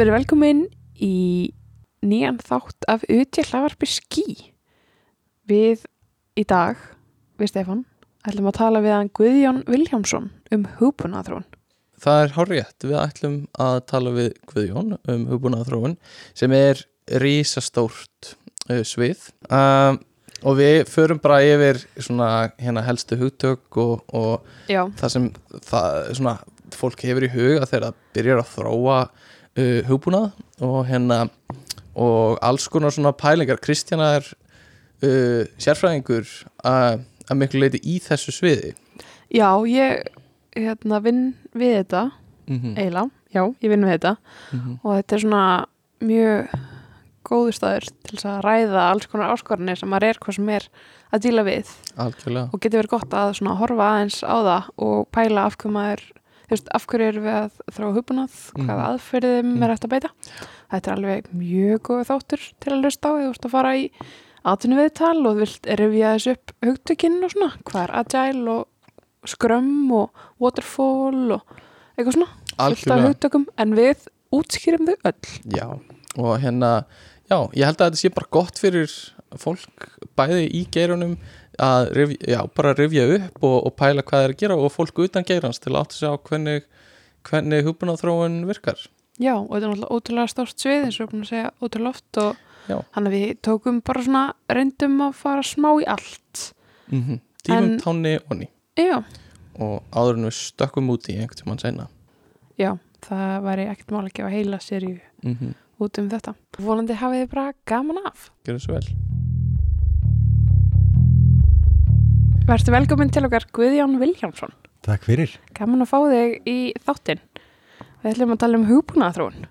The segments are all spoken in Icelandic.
Verið velkomin í nýjan þátt af Uti hlavarpi skí. Við í dag, við Stefán, ætlum að tala við hann Guðjón Viljámsson um hugbúnaðrún. Það er hárétt, við ætlum að tala við Guðjón um hugbúnaðarþróun sem er rísastórt uh, svið um, og við förum bara yfir svona hérna helstu hugtök og, og það sem það, svona, fólk hefur í huga þegar það byrjar að þróa uh, hugbúnað og hérna og alls konar svona pælingar. Kristjana er uh, sérfræðingur að, miklu leiti í þessu sviði. Já ég hérna, vinn við þetta, mm eiginlega, já, ég vinn við þetta. -hmm. og þetta er svona mjög góður staður til þess að ræða alls konar áskorunir sem maður er hvað sem er að díla við. Algjörlega. Og getur verið gott að horfa aðeins á það og pæla af hverju maður þú veist, af hverju erum við að þróa hugbúnað? Hvaða Mhm. aðferðum Mhm. er eftir að beita? Þetta er alveg mjög góð þáttur til að lusta á. Eða þú ert að fara í atvinnu viðtal og þú vilt rifja þessu upp hugtökinn og svona, hvað er agile og scrum og waterfall og eitthvað svona, fullt af hugtökum. En við útskýrum þau öll. Já, og hérna já, ég held að þetta sé bara gott fyrir fólk bæði í geirunum að rifja, já, bara rifja upp og, og pæla hvað er að gera og fólk utan geirans til að átta sig á hvernig hvernig hugbúnaþróun virkar Já, og þetta er náttúrulega ótrúlega stórt svið eins og við erum búin að segja ótrúlega oft og hann að við tókum bara svona reyndum að fara smá í allt mm -hmm. Tímum, En- táni og ný Já, og áður en við stökkum út í einhvern tímann seinna já, það væri ekkert mál að gefa heila seríu mm -hmm. út um þetta. Volandi hafið þið bara gaman af. Gjörðu svo vel Verður velkomin til okkar Guðjón Viljámsson. Takk fyrir. Gaman að fá þig í þáttinn. Við ætlum að tala um hugbúnaðarþróun.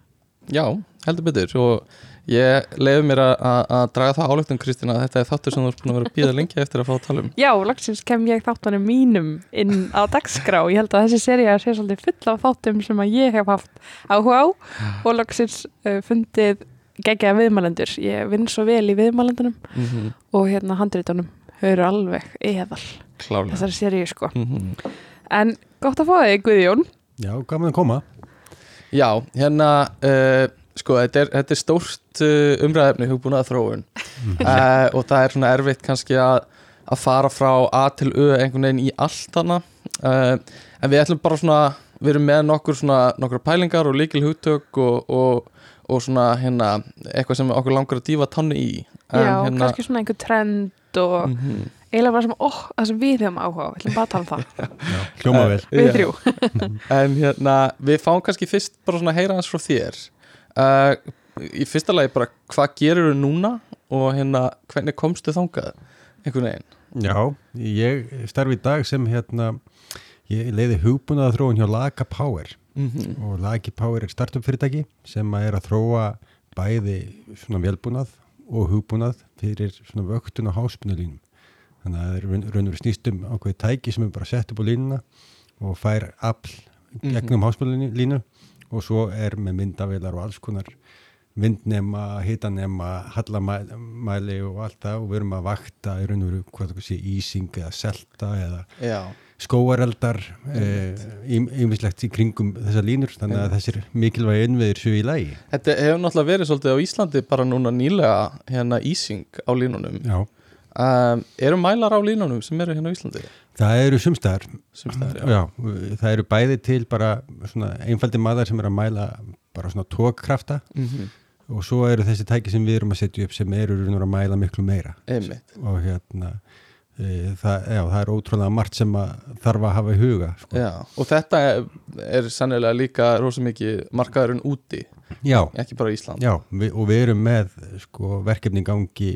Já, heldur betur og ég leiði mér að, að, að draga það álöktum Kristina að þetta er þáttur sem þú ert búin að vera að býða lengi eftir að fá að tala um Já, langsins kem ég þáttanum mínum inn á dagskrá. Ég held að þessi seríu sé svolítið full af þáttum sem að ég hef haft áhuga á og langsins uh, fundið geggja viðmælendur. Ég vinn svo vel í viðmælendunum mm -hmm. og hérna handritunum. Þau eru alveg eðal Klálega þessari seríu sko. mm -hmm. En gott að fá þig Guðjón. Já, gaman að koma. Já, hérna uh, sko, þetta er, þetta er stórt uh, umræðefni hugbúnað þróun uh, og það er svona erfitt kannski að, að fara frá A til Ö einhvern veginn í allt hana uh, en við ætlum bara svona við erum með nokkur svona nokkur pælingar og líkil hugtök og, og, og svona hérna eitthvað sem okkur langar að dýfa tannu í En Já, hérna, kannski svona einhver trend og mm eiginlega bara sem, ó, það sem við höfum áhuga á, við ætlum bara að tala um það, Já, hljóma vel. við þrjú. En hérna, við fáum kannski fyrst bara svona heyra hans frá þér. Uh, Í fyrsta lagi bara hvað gerir þú núna og hérna hvernig komstu þangað einhvern veginn? Já, ég starfi í dag sem hérna, ég leiði hugbúnaða þróun hjá Laga Power. Mm og Lagi Power er startup fyrirtæki sem að er að þróa bæði svona velbúnað og hugbúnað fyrir svona vöktun og háspunulínum. Þannig að það er raun og veru snýst um ákveði tæki sem er bara sett upp á línuna og fær afl gegnum mm línu og svo er með myndavilar og alls konar vindnema, hitanema, hallamæli og allt það og við erum að vakta í raun og veru hvað það sé ísing eða selta eða Já, skóareldar ímislegt í kringum þessar línur þannig að þessir mikilvægi innviðir séu í lægi. þetta hefur náttúrulega verið svolítið á Íslandi bara núna nýlega hérna ísing á línunum. Já, um, Eru mælar á línunum sem eru hérna á Íslandi? það eru sumstæðar, það eru bæði til bara svona einfaldi maður sem er að mæla bara svona tókkrafta Mm og svo eru þessi tæki sem við erum að setja upp sem eru að mæla miklu meira. Einmitt. Og hérna það, já, það er ótrúlega margt sem að þarf að hafa í huga sko. Já, og þetta er, er sannilega líka rosa mikið markaðurinn úti já, ekki bara Ísland já við, og við erum með sko, verkefni gangi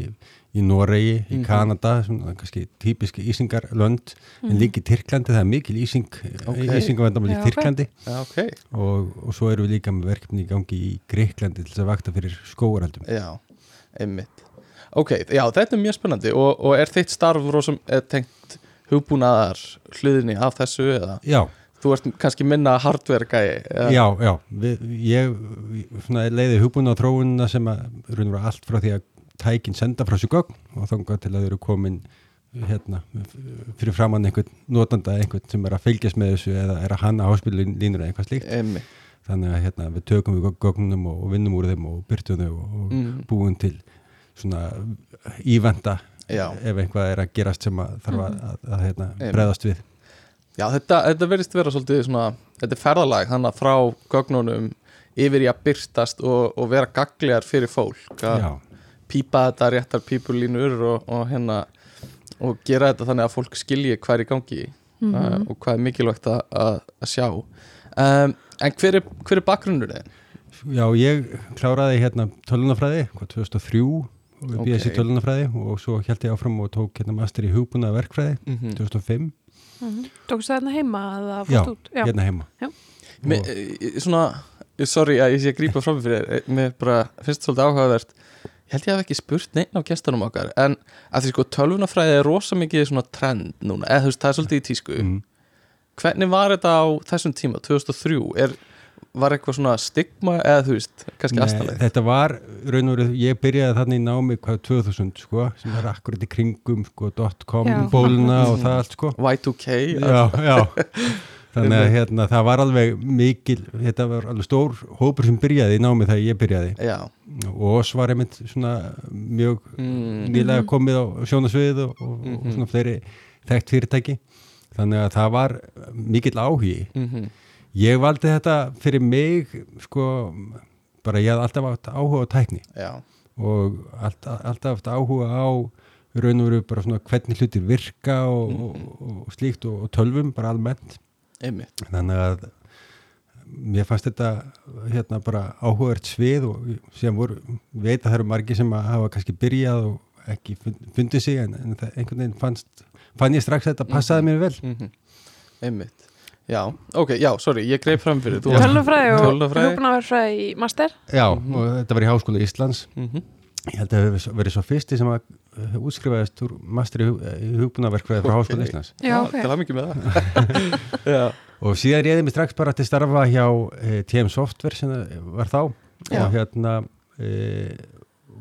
í Noregi, í Mhm. Kanada svona kannski típiski ísingarlönd Mhm. en líka í Tyrklandi, það er mikil ísing Ok. ísingavendamál í. Tyrklandi Já, ok og, og svo erum við líka með verkefni gangi í Greiklandi til þess að vakta fyrir skóaraldum Já, einmitt Ok, já, þetta er mjög spennandi og, og er þitt starf rosum er tengt hugbúnaðar hluðinni af þessu eða Já, þú ert kannski minna gæi eða? já, já við, ég leiði hugbúna á þróunina sem að veru allt frá því að tækin senda frá sér gögn og þangað til að þau eru komin hérna, fyrir framann einhvern notanda einhvern sem er að fylgjast með þessu eða er að hanna háspilulínur eða eitthvað slíkt Einmitt. þannig að hérna, við tökum við gögnum og, vinnum úr þeim og byrtum þau og, og Mm. búum til svona ívenda Já. ef einhvað er að gerast sem að þarf að, að, að hérna, bregðast við Já, þetta, þetta verðist vera svolítið svona, þetta er ferðalag þannig að frá gögnunum yfir í að byrtast og, og vera gagliðar fyrir fólk að Já, pípa þetta réttar pípulínur og, og hérna og gera þetta þannig að fólk skilji hvað er í gangi Mhm. uh, og hvað er mikilvægt að, að, að sjá um, en hver er, hver er bakgrunnur þið? Já, ég kláraði hérna tölunafræði, hvað 2003 og við Ok. BS í tölunafræði og svo held ég áfram og tók hérna master í hugbúna verkfræði Mm -hmm. 2005, Mhm. Tókstu það hérna heima Já? Já, hérna heima Já. Me, Og- eh, svona, eh, sorry að ég sé að grípa fram fyrir þér, mér bara finnst svolítið áhugavert ég held ég hef ekki spurt neinn á gestunum okkar en að því sko tölvunafræði er rosa mikið svona trend núna, eða þú veist það er svolítið í tísku mm. hvernig var þetta á þessum tíma 2003, er, var eitthvað svona stigma eða þú veist, kannski aðstæðlega Þetta var, raun og veru, ég byrjaði þannig í námi hvað 2000 sko, sem var akkurat í kringum sko, .com Já. bóluna og það allt sko. Y2K Já, já. Þannig að hérna, það var alveg mikil, þetta var alveg stór hópur sem byrjaði í námi þegar ég byrjaði. Já. og oss var einmitt svona mjög Mm. nýlega komið á sjónasvið og, og, Mhm. og svona fleiri þekkt fyrirtæki. Þannig að það var mikill áhugi. Mm ég valdi þetta fyrir mig sko, bara ég hafði alltaf átt áhuga á tækni. Já, og alltaf, alltaf haft áhuga á raun og veru bara svona hvernig hlutir virka og, Mhm. og, og slíkt og, og tölvum bara almennt. Einmitt. Þannig að mér fannst þetta hérna bara áhugavert svið og sem voru, veit að það eru margir sem að hafa kannski byrjað og ekki fund- fundið sig en, en einhvern veginn fannst fann ég strax að þetta passaði mér vel. Mm einmitt já, ok, já, sorry, ég greip fram fyrir Tölvufræði og í master. Já, og þetta var í Háskóla Íslands. Mhm. ég held að það hefur verið svo fyrsti sem að uh, útskrifaðist úr master í, í hugbúnaverkfræði frá. Háskóla Íslands. Já, ok. til að mikið með það. Já, og síðan reyði mig strax bara til starfa hjá eh, TM Software sem það var þá. Já. og hérna eh,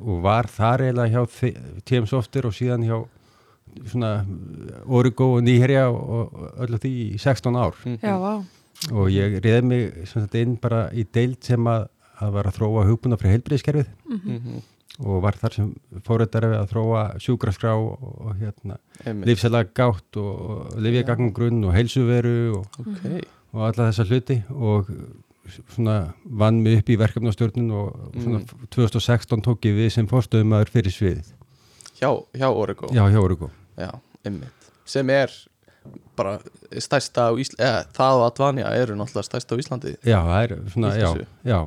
og var þar eiginlega hjá TM Software og síðan hjá Origo og Nýherja og, og öllu því í 16 ár. Mhm. Já, vá. og ég reyði mig sagt inn bara í deild sem að, að var að þróa hugbúna fyrir heilbreyðskerfið Mhm. og var þar sem fóruðar að þróa sjúkraskrá og, og hérna lífsæla gátt og lifjagagnagrunn og heilsuveru og, ok, og alla þessa hluti. Og svona vann mig upp í verkefnastjórnun og svona Mm. 2016 tók ég við sem fórstöðumæður fyrir sviðið. Hjá, hjá Origo já, hjá Origo Já, einmitt. Sem er bara stærsta á Íslandi eða það og Advanja eru náttúrulega stærsta á Íslandi. Já, það er svona, já, já.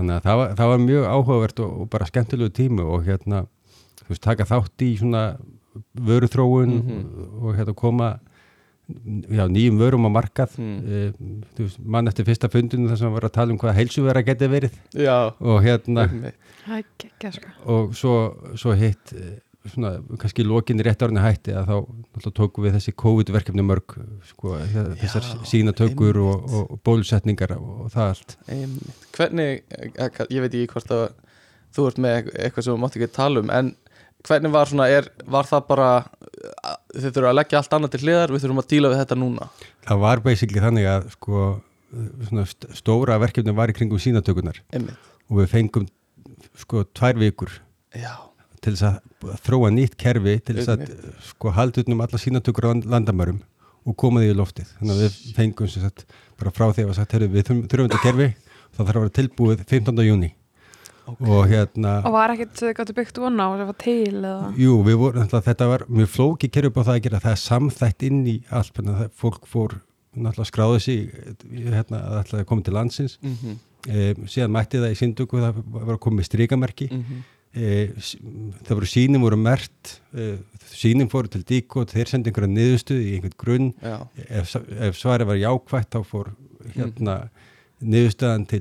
Þannig að það var, það var mjög áhugavert og, og bara skemmtilegu tími og hérna þú veist, taka þátt í svona vöruþróun Mhm. og hérna koma já, nýjum vörum á markað. Mm. e, þú veist, mann eftir fyrsta fundinu þar sem var að tala um hvað heilsuvera geti verið. Já, og hérna sko. og svo, svo hitt eh, svona, kannski lokinni rétt árni hætti að þá tókum við þessi COVID-verkefni mörg sko, hér- þessar sínatökur og, og, og bólusetningar og, það allt. Einmitt. Hvernig, eh, ég veit ekki hvort að þú ert með eit- eitthvað sem þú mátt ekki tala um en hvernig var svona, er, var það bara að þið þurfum að leggja allt annað til hliðar við þurfum að díla við þetta núna? Það var basically þannig að sko, svona st stóra verkefni var í kringum sínatökunar Einmitt, og við fengum sko tvær vikur já, til þess að þróa nýtt kerfi til þess að sko utan um alla sínatökur á landamærum og koma því í loftið. Þannig að við fengum sem sagt bara frá því að sagt, heyrðu, við þurfum, þurfum þetta kerfi það þarf að vera tilbúið 15. júni ok. Og hérna Og var ekkert þið gáttu byggt vona á sem var til eða... Jú, við vorum, náttúrulega, þetta var mjög flóki kerfi upp á það að gera, það er samþætt inn í allt, þannig að það- fólk fór náttúrulega skráði sig hérna, að ætlaði að koma til landsins. Mm -hmm. e, síðan mætti það í syndugu það var að koma með strikamerki Mm -hmm. E, það voru sínim voru mert e, sínim fóru til díkot þeir sendi einhverja niðurstuð í einhvern grunn. Ef, ef svarið var jákvætt þá fór hérna niðurstöðan til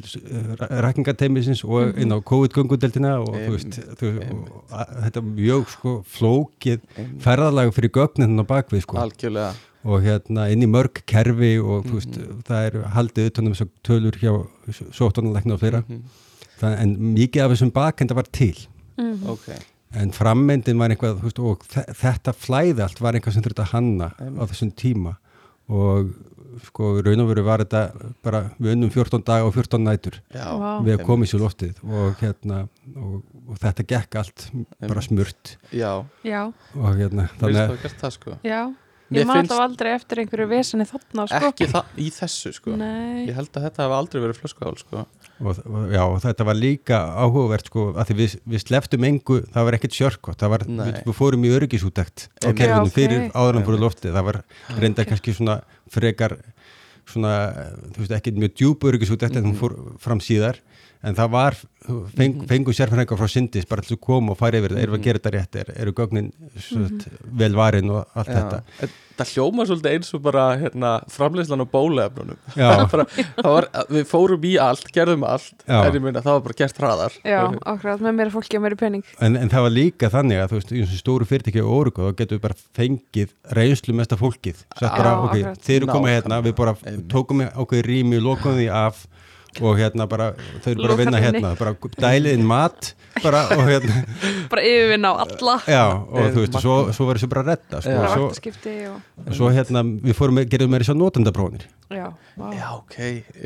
rækingateimisins og inn á COVID-göngudeldina og þú veist, þú, og, að, þetta er mjög sko flókið einmitt. ferðalag fyrir gögnin á bakvið sko. Algjörlega. Og hérna inn í mörg kerfi og þú veist, Mhm. það er haldið utanum tölur hjá sóttanleikna og fleira. Mhm. það, en mikið af þessum bakenda var til Mm. Ok, en frammyndin var eitthvað veist, og þe- þetta flæði allt var eitthvað sem þurfti að hanna Einmitt. á þessum tíma. Og sko í raun og veru var þetta bara við unnum 14 dag og 14 nætur já, við að komið sér loftið. Og hérna og, og þetta gekk allt bara smurt. Já, Já, og hérna þannig að það gert það sko? Ég man finnst- alltaf aldrei eftir einhverju veseni þarna sko. ekki í þessu sko. Nei, ég held að þetta hef aldrei verið flöskuhál sko og, já, og þetta var líka áhugavert sko að því við, við sleftum engu það var ekkert sjörkott, það var, við, við fórum í öryggisútekt á kerfinu Já, ok. fyrir áðurum fóru loftið, það var reynda kannski svona frekar svona, þú veist, ekki mjög djúb öryggisútekt en hún Mhm. fór fram síðar en það var, feng, fengu sérfræðingar frá Sindis bara til að koma og fara yfir erum við að Mhm. gera þetta rétt, er, eru gögnin mm vel varin og allt þetta? Það hljóma svolítið eins og bara hérna, framleyslan og bólefnunum Já. bara, það var, við fórum í allt, gerðum allt Já. en ég meina það var bara gert hraðar. Já, akkurat með meira fólki og meira pening. En, en það var líka þannig að þú veist, í þessum stóru fyrirtæki og órugu, þá getum við bara fengið reynslu mesta fólkið. Bara, Já, ok, akkurat. þeir eru komið hérna, við bara tókum ákveði rými, lokum því af og hérna bara, þau eru bara að vinna hérna, bara dælið inn mat bara og hérna, Bara yfirvinna á alla. Já, og Einmitt. þú veist, svo, svo var þessu bara að redda, sko, Já. Bara svo, vaktaskipti og svo hérna, við fórum, með- gerðum meira þess að notendaprónir. Já, já, ok,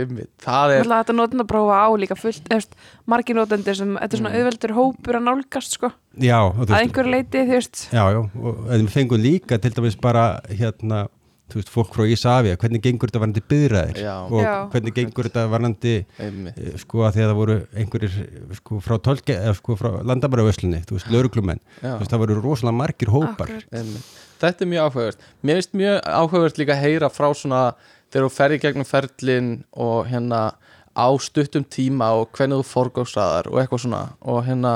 ymmið það er, Þetta notenda prófa á líka fullt eftir, margir notendur sem, þetta er svona Mm. auðveldur hópur að nálgast sko, Já, og þú að einhverju leiti þú veist, já, já, og við fengum líka til dæmis bara, hérna, þú veist, fólk frá Ísafja, hvernig gengur þetta varandi byðræðir Já. og Já. hvernig gengur þetta varandi Eh, sko að því að það voru einhverjir sko frá tólke, eða sko frá landamæravöslunni, þú veist, lauruglumenn þú veist, það voru rosalega margir hópar. Akkurat. Þetta er mjög áhugavert. Mér finnst mjög áhugavert líka að heyra frá svona þegar þú ferði gegnum ferlin og hérna á stuttum tíma og hvernig þú forgóðsraðar og eitthvað svona og hérna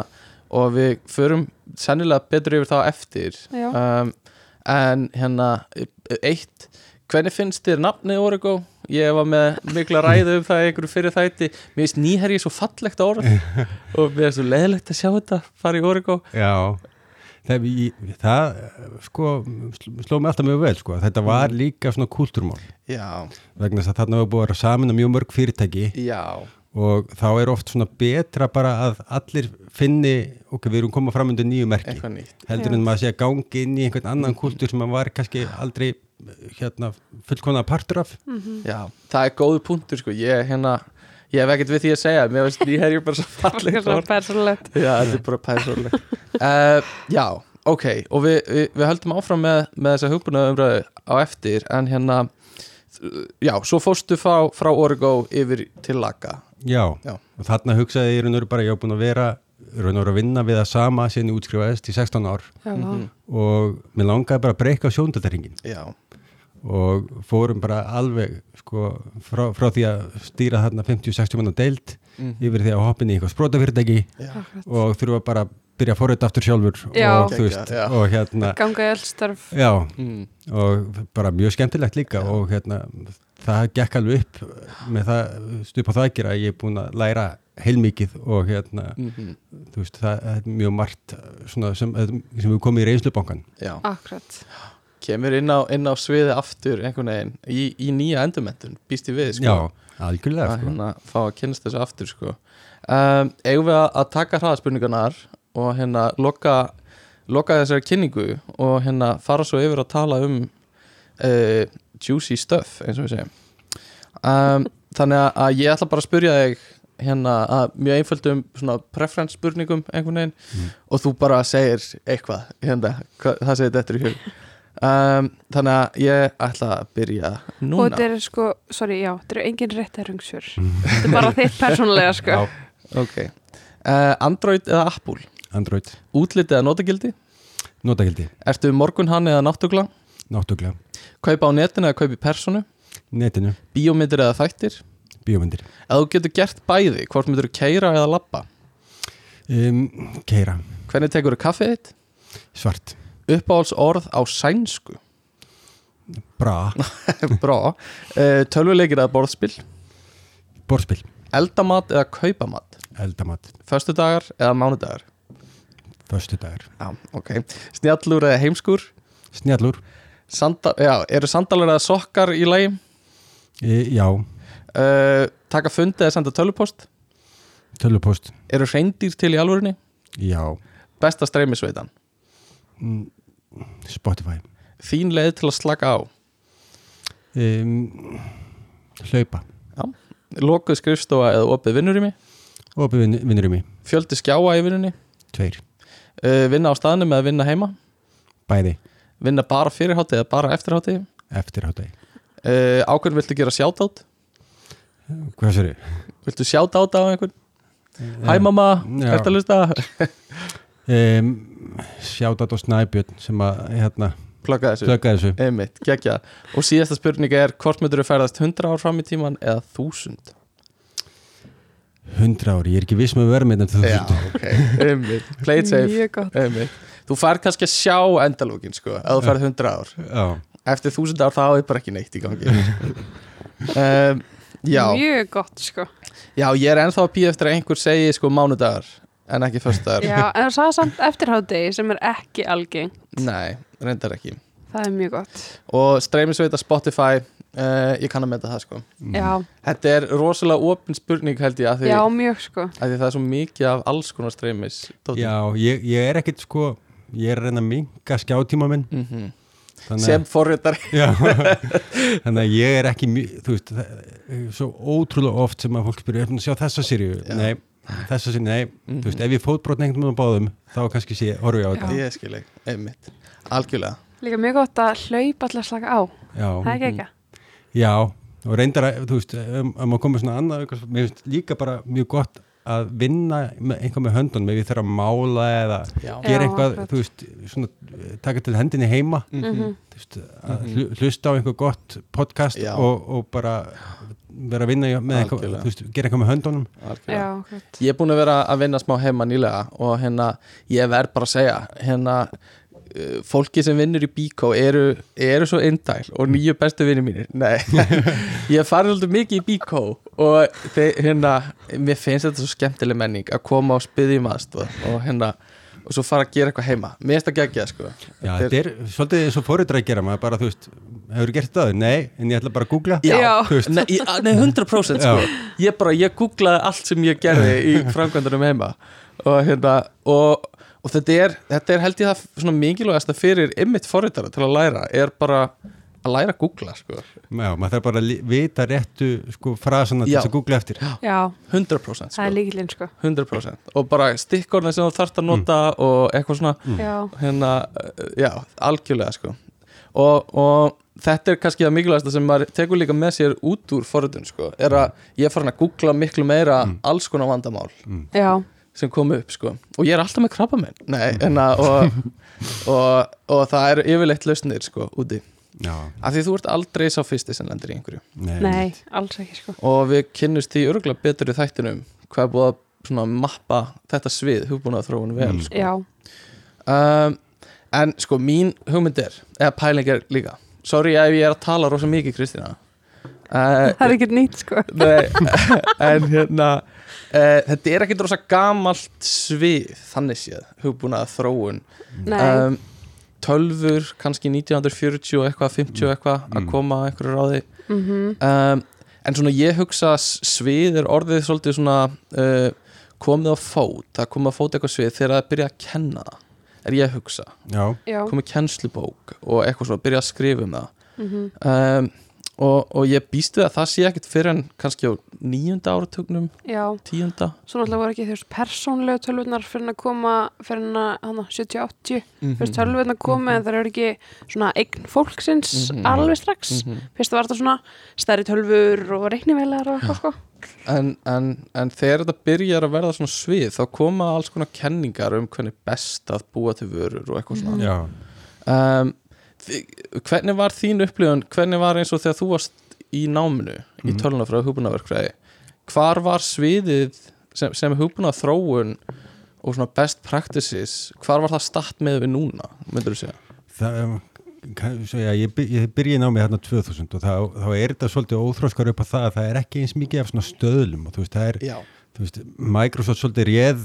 og við förum sennilega betur yfir þá eftir. Um, en hérna eitt, hvernig finnst þér nafnið Origo? Ég var með mikla ræðu um það einhverju fyrir þætti. Mér finnst nýherji svo fallegt orð. Og mér finnst svo leðilegt að sjá þetta fara í Origo Já, það, það sko sl- sló mig alltaf mjög vel sko, þetta var Mm. líka svona kúltúrmál. Já, vegna þess að þarna var búið að vera saman mjög mörg fyrirtæki. Já, og þá er oft svona betra bara að allir finni, ok, við erum komað fram undir nýju merki, heldur en maður sé að gangi inn í einhvern annan kúltúr sem maður var kannski aldrei hérna fullkona partur af. Já, það er góðu punktur sko. Ég, hérna, ég hef ekkert við því að segja. Mér finnst nýherjur bara svo fallegt Já, þetta er bara persónulegt. Uh, Já, ok. Og við, við, við höldum áfram með, með þessa hugbúna umræðu á eftir En hérna Já, svo fórstu frá, frá Origo yfir til Laga Já, Já. og þarna hugsaði ég í raun og veru bara, ég hef búin að vera í raun og veru að vinna við það sama síðan ég útskrifaðist í 16 ár. Já, Mhm. og mér langaði bara að breyka sjóndaldaringin Já, og fórum bara alveg sko, frá, frá því að stýra þarna 50-60 manna deild Mhm. yfir því að hoppin í eitthvað akkurat. og þurfa bara að byrja að forrita aftur sjálfur Já. og þú veist, Já. og hérna Ganga í eldstörf já, mm, og bara mjög skemmtilegt líka Já. og hérna það gekk alveg upp með það stup á það að ég er búin að læra heilmikið og hérna mm þú veist, það er mjög margt svona, sem, sem við komum í reynslubankan Já, Akkurat kemur inn á, inn á sviði aftur einhvern veginn í, í nýja endurmentun Býst ég við sko já, algjörlega að sko. hérna fá að kynast þessu aftur sko. um, eigum við að, taka hraðaspurningarnar og hérna loka, loka þessari kynningu og hérna fara svo yfir að tala um uh, juicy stuff eins og við segjum um, þannig að, ég ætla bara að spyrja þig hérna að mjög einföldum svona preference spurningum einhvern veginn Mm. og þú bara segir eitthvað hérna, hva, það segir þetta í hug um, þannig að ég ætla að byrja Og núna þetta er sko, sorry, já, þetta eru engin réttarungsfjör Þetta er bara þitt persónulega sko. Já, Ok. Uh, Android eða Apple? Android, Útlit eða notagildi? Notagildi, Ertu morgunhann eða náttugla náttúrlega. Kaupa á netinu eða kaupa í personu? Netinu, Bíómyndir eða þættir? Bíómyndir. Ef þú getur gert bæði Hvort myndir þú keira eða labba? Um, keira, Hvernig tekur þú kaffið þitt? Svart Uppáhalds orð á sænsku? Bra, Brá uh, Tölvuleikir eða borðspil? Borspil, Eldamat eða kaupamat? Eldamat. Föstudagar eða mánudagar? Förstu dagar, Já, ok. Snjallur eða heimskur? Snjallur. Sanda, Já, eru sandalur eða sokkar í lagi? E, já, uh, Taka fundi eða senda tölvupost? Tölupost Eru hreindýr til í alvörinni? já, Besta streymisveitan? Mm, Spotify. Þín leið til að slaka á? Um, hlaupa. Lokuð skrifstofa eða opið vinnurými? Og vin, vinnur í Fjöldi skjáa í vinnunni? Tveir, uh, Vinna á staðnum eða vinna heima? Bæði. Vinna bara fyrir hátti eða bara eftir hátti eftir hátægi uh, Ákveðin viltu gera sjátátt hvað sér Viltu sjátátt á einhvern? Hæ mamma, ertu að lusta um, sjátat og snæbjörn sem að hérna, Plugga þessu. slöka þessu. Einmitt, geggja Og síðasta spurning er hvort myndur þú ferðast 100 ár fram í tíman eða 1000 100 ári, ég er ekki viss með vermið en þú Já, ok, einmitt. Play it safe, Þú fær kannski að sjá endalókin sko ef þú ferð 100 ár. Já, Eftir 1000 ár þá er bara ekki neitt í gangi. Um, Mjög gott sko. Já, ég er ennþá að býja eftir að einhver segi sko mánudagar en ekki föstudagar Já, en það sagði samt eftirháttegi sem er ekki algeng Nei, reyndar ekki. Það er mjög gott. Og streymisveita Spotify uh, ég kann að meta það sko. Já, Þetta er rosalega opin spurning held ég að því, já mjög sko. að því það er svo mikið af alls konar streymis já ég, ég er ekkit sko ég er að minga skjátíma minn. Mm þannig Sem Já, þannig að ég er ekki mjög, þú veist, það svo ótrúlega oft sem að fólk spyrja, að sjá þessa sériu? Já. Nei, þessa sériu, nei, Mhm. þú veist, ef ég fótbrotna einhvern veginn á báðum, þá kannski sé, horfi ég á þetta. Ég skil ekki, einmitt Algjörlega Líka mjög gott að hlaupa alltaf slaka á Já, Það er ekki ekki já, og reyndar að, þú veist, um, að maður komið svona annað, eitthvað, mér finnst líka bara mjög gott að vinna með, einhvað með höndunum, ef ég þarf að mála eða Já, Já, gera eitthvað, akkurat. þú veist, svona, taka til hendinni heima, Mhm. þú veist, að hlu- hlusta á einhver gott podcast Já. og, og bara vera að vinna með eitthvað, þú veist, gera eitthvað með höndunum. Já, Ég er búin að vera að vinna smá heima nýlega og hérna, ég verð bara að segja hérna, uh, fólki sem vinnur í Bíkó eru, eru svo indæl og nýju bestu vinni mínir. Nei, ég farið svolítið mikið í Bíkó og þeir, hérna, mér finnst þetta svo skemmtileg menning að koma og spyðja um aðstoð og hérna, og svo fara að gera eitthvað heima. Mér finnst það geggjað, sko. Já, þetta er svolítið eins og fórhundra að gera maður bara, þú veist, hefur gert það? Nei, en ég ætla bara að googla. Nei, ég- nei 100% sko. Ég bara, ég googlaði allt sem ég gerði í framkvæmdunum heima. Og hérna og, og þetta er, þetta er held ég það svona mikilvægast að fyrir ymmit forritara til að læra er bara að læra að googla sko. Já, maður þarf bara að vita réttu sko frasana til þess að googla eftir. Já, 100% það er sko. líkilinn sko. 100% og bara stikkorðin sem þú þarft að nota og eitthvað svona. Já, hérna, já, algjörlega sko og, og þetta er kannski það mikilvægasta sem maður tekur líka með sér út úr forritun sko, er að ég er farin að googla miklu meira alls konar vandamál já, sem kom upp sko. Og ég er alltaf með krabba minn Nei, en að, og, og, og það eru yfirleitt lausnir sko úti. Já, af því þú ert aldrei sá fyrsti sem lendir í einhverju. Nei, nei, alls ekki sko. Og við kynnust því örgulega betur í þættinum hvað er búið að svona mappa þetta svið hugbúnað þróun vel Mm. sko. Já, um, en sko mín hugmynd er eða pæling er líka sorry ef ég er að tala rosa mikið Kristína. Uh, það er ekkert nýtt sko. Nei, en hérna uh, þetta er ekkit rosa gamalt svið þannig séð, hugbúnað þróun um, tölfur kannski 1940 og eitthvað 50 og eitthvað að Mm. koma að einhverju ráði. Mhm, um, en svona ég hugsa svið er orðið svolítið svona uh, komið á fót, það komið á fót eitthvað svið þegar það byrja að kenna það er ég að hugsa, Já, komið kennslubók og eitthvað svona, byrja að skrifa um það. Mhm, um, og, og ég býst við að það sé ekkit fyrir en kannski á nýjunda áratugnum Já, tíunda. Svo náttúrulega voru ekki þú veist persónlega tölvunar fyrir að koma fyrir að hana 70-80 mm þú veist tölvunar koma en það eru ekki svona eign fólksins Mhm. alveg strax. -hmm. fyrst var þetta svona stærri tölvur og reiknivelar og eitthvað sko. En, en, en þegar þetta byrjar að verða svona svið þá koma alls konar kenningar um hvernig best að búa til vörur og eitthvað svona. Já. Um, hvernig var þín upplifun? Hvernig var eins og þegar þú varst í náminu í Mhm. tölunafræði og hugbúnaverkfræði hvar var sviðið sem, sem hugbúnað þróun og svona best practices hvar var það statt með við núna myndur þú segja? Það, um, kann- svo, já, ég, by- ég byrja námið hérna 2000 og þá, þá er þetta svolítið óþróskar upp á það að það er ekki eins mikið af svona stöðlum og þú veist, það er, já, veist, Microsoft svolítið réð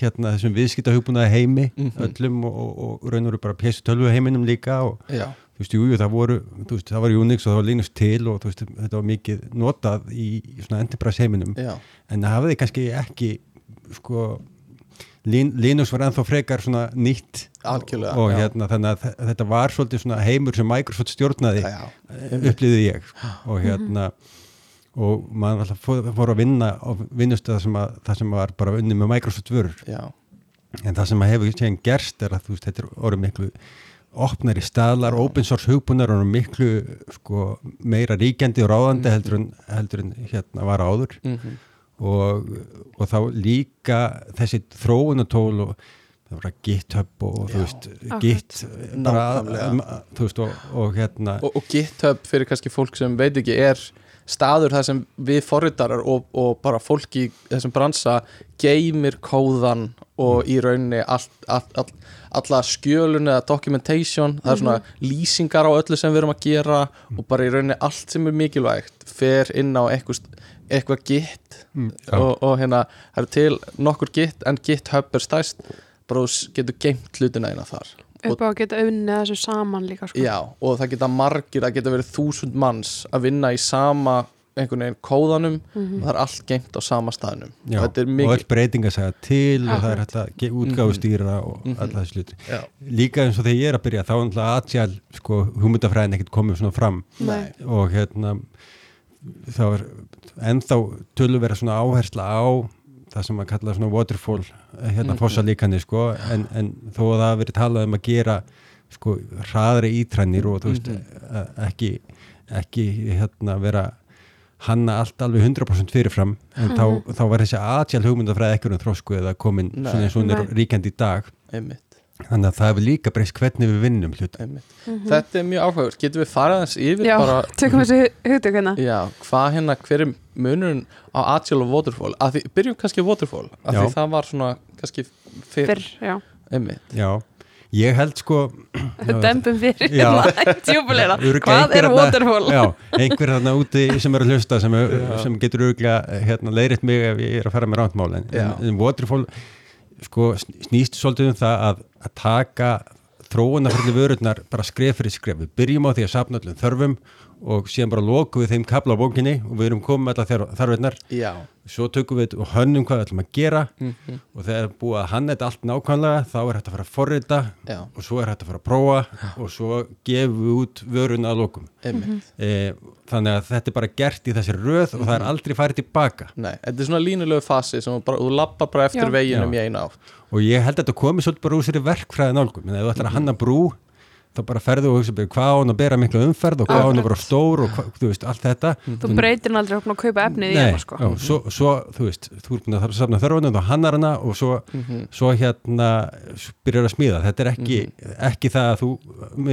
hérna þessum viðskipta hugbúnaði heimi Mhm. öllum og, og, og raun og veru bara pjessu tölvu heiminum líka og já, þú veist, jú, það voru, þú veist, það var Unix og það var Linux til og þú veist, þetta var mikið notað í, svona enterprise heiminum. Já, en það hafði kannski ekki sko, Lin, Linux var ennþá frekar svona nýtt Algjörlega, og hérna þannig að þe- þetta var svolítið svona heimur sem Microsoft stjórnaði Já, upplýði ég og hérna og maður alltaf fór, fór að vinna og vinnust það sem, að, það sem var bara unni með Microsoft vörur. Já, en það sem að hefur síðan gerst er að þú veist, þetta er orðið miklu opnari staðlar, open source hugbúnar og miklu sko, meira ríkjandi og ráðandi heldur en, heldur en hérna var áður. Mhm, og, og þá líka þessi þróunatól og það var að GitHub og þú Já, veist, akkurat. Git bara, þú veist, og, og hérna og, og GitHub fyrir kannski fólk sem veit ekki er staður þar sem við forritarar og, og bara fólk í þessum bransa geymir kóðan og í rauninni allt, allt, allt, alla skjölun eða documentation það er svona lýsingar á öllu sem við erum að gera og bara í rauninni allt sem er mikilvægt fer inn á eitthvað, eitthvað git. Mm, já. og, og hérna það eru til nokkur git en GitHub er stæst bara þú getur geimt hlutina eina þar upp á að geta unnið þessu saman líka sko. Já, og það geta margir, það geta verið þúsund manns að vinna í sama einhvern veginn kóðanum og það er allt geimt á sama staðnum Já, og þetta er og mikið öll breyting að segja til og það er að ge- útgáfustýra og Mhm. alla þessi hluti. Já, Líka eins og þegar ég er að byrja þá er náttúrulega Agile, sko, hugmyndafræðin ekkert komið svona fram Nei. og hérna þá er ennþá tölur vera svona áhersla á það sem að kalla svona waterfall hérna Mhm. fossalíkani sko en, en þó að það hafi verið talað um að gera sko hraðri ítrænir og þú veist Mhm. eh, ekki, ekki hérna vera hanna allt alveg 100% fyrirfram en þá, þá var þessi agile hugmyndafræði ekki um þrósku eða komin Nei. svona eins og hún er ríkjandi í dag einmitt, þannig að það hefur líka breyst hvernig við vinnum hlut einmitt. Þetta er mjög áhugaður, getum við farið aðeins yfir Já, bara tökum þessi hugtök hérna Já, hvað hérna, hver er munurinn á Agile og Waterfall? Að því, byrjum kannski Waterfall, af Já. því það var svona kannski fyrr, fyrr, já, einmitt já, ég held sko dembum fyrir Já. tjúbuleira, hvað er waterfall? Já, einhver þarna úti sem er að hlusta sem, Já. sem getur örgulega hérna, leiðrétt mig ef ég er að fara með rántmál en, Já. en, en Waterfall sko, snýst svolítið um það að, að taka þróunarfærli vörurnar bara skref fyrir skref. Við byrjum á því að safna öllum þörfum og síðan bara lokum við þeim kapla á bókinni og við erum komið með alla þarfinnar Já, svo tökum við og hönnum hvað við ætlum að gera. Mhm, og þegar búið að hanna þetta allt nákvæmlega þá er hægt að fara að forrita já, og svo er hægt að fara að prófa og svo gefum við út vörun að lokum. Einmitt. E, þannig að þetta er bara gert í þessi röð og það er aldrei farið tilbaka. Nei, þetta er svona línulegu fasi sem bara, þú lappar bara eftir Já. veginum Já. í eina átt. Og ég held að þetta komi svolítið bara úr sér verkfræði nálgum en ef þú ætlar að hanna brú þá bara ferðu og hugsa bara hvað á hann að bera miklu umferð og hvað á hann að vera stór og hvað, þú veist, allt þetta. Þú breytir hann aldrei okkur að kaupa efnið í Nei, hana sko. já, svo, svo, þú veist, þú ert búin að safna þörfunum og hannar hana og svo, Mhm. svo hérna byrjar að smíða, þetta er ekki, ekki það að þú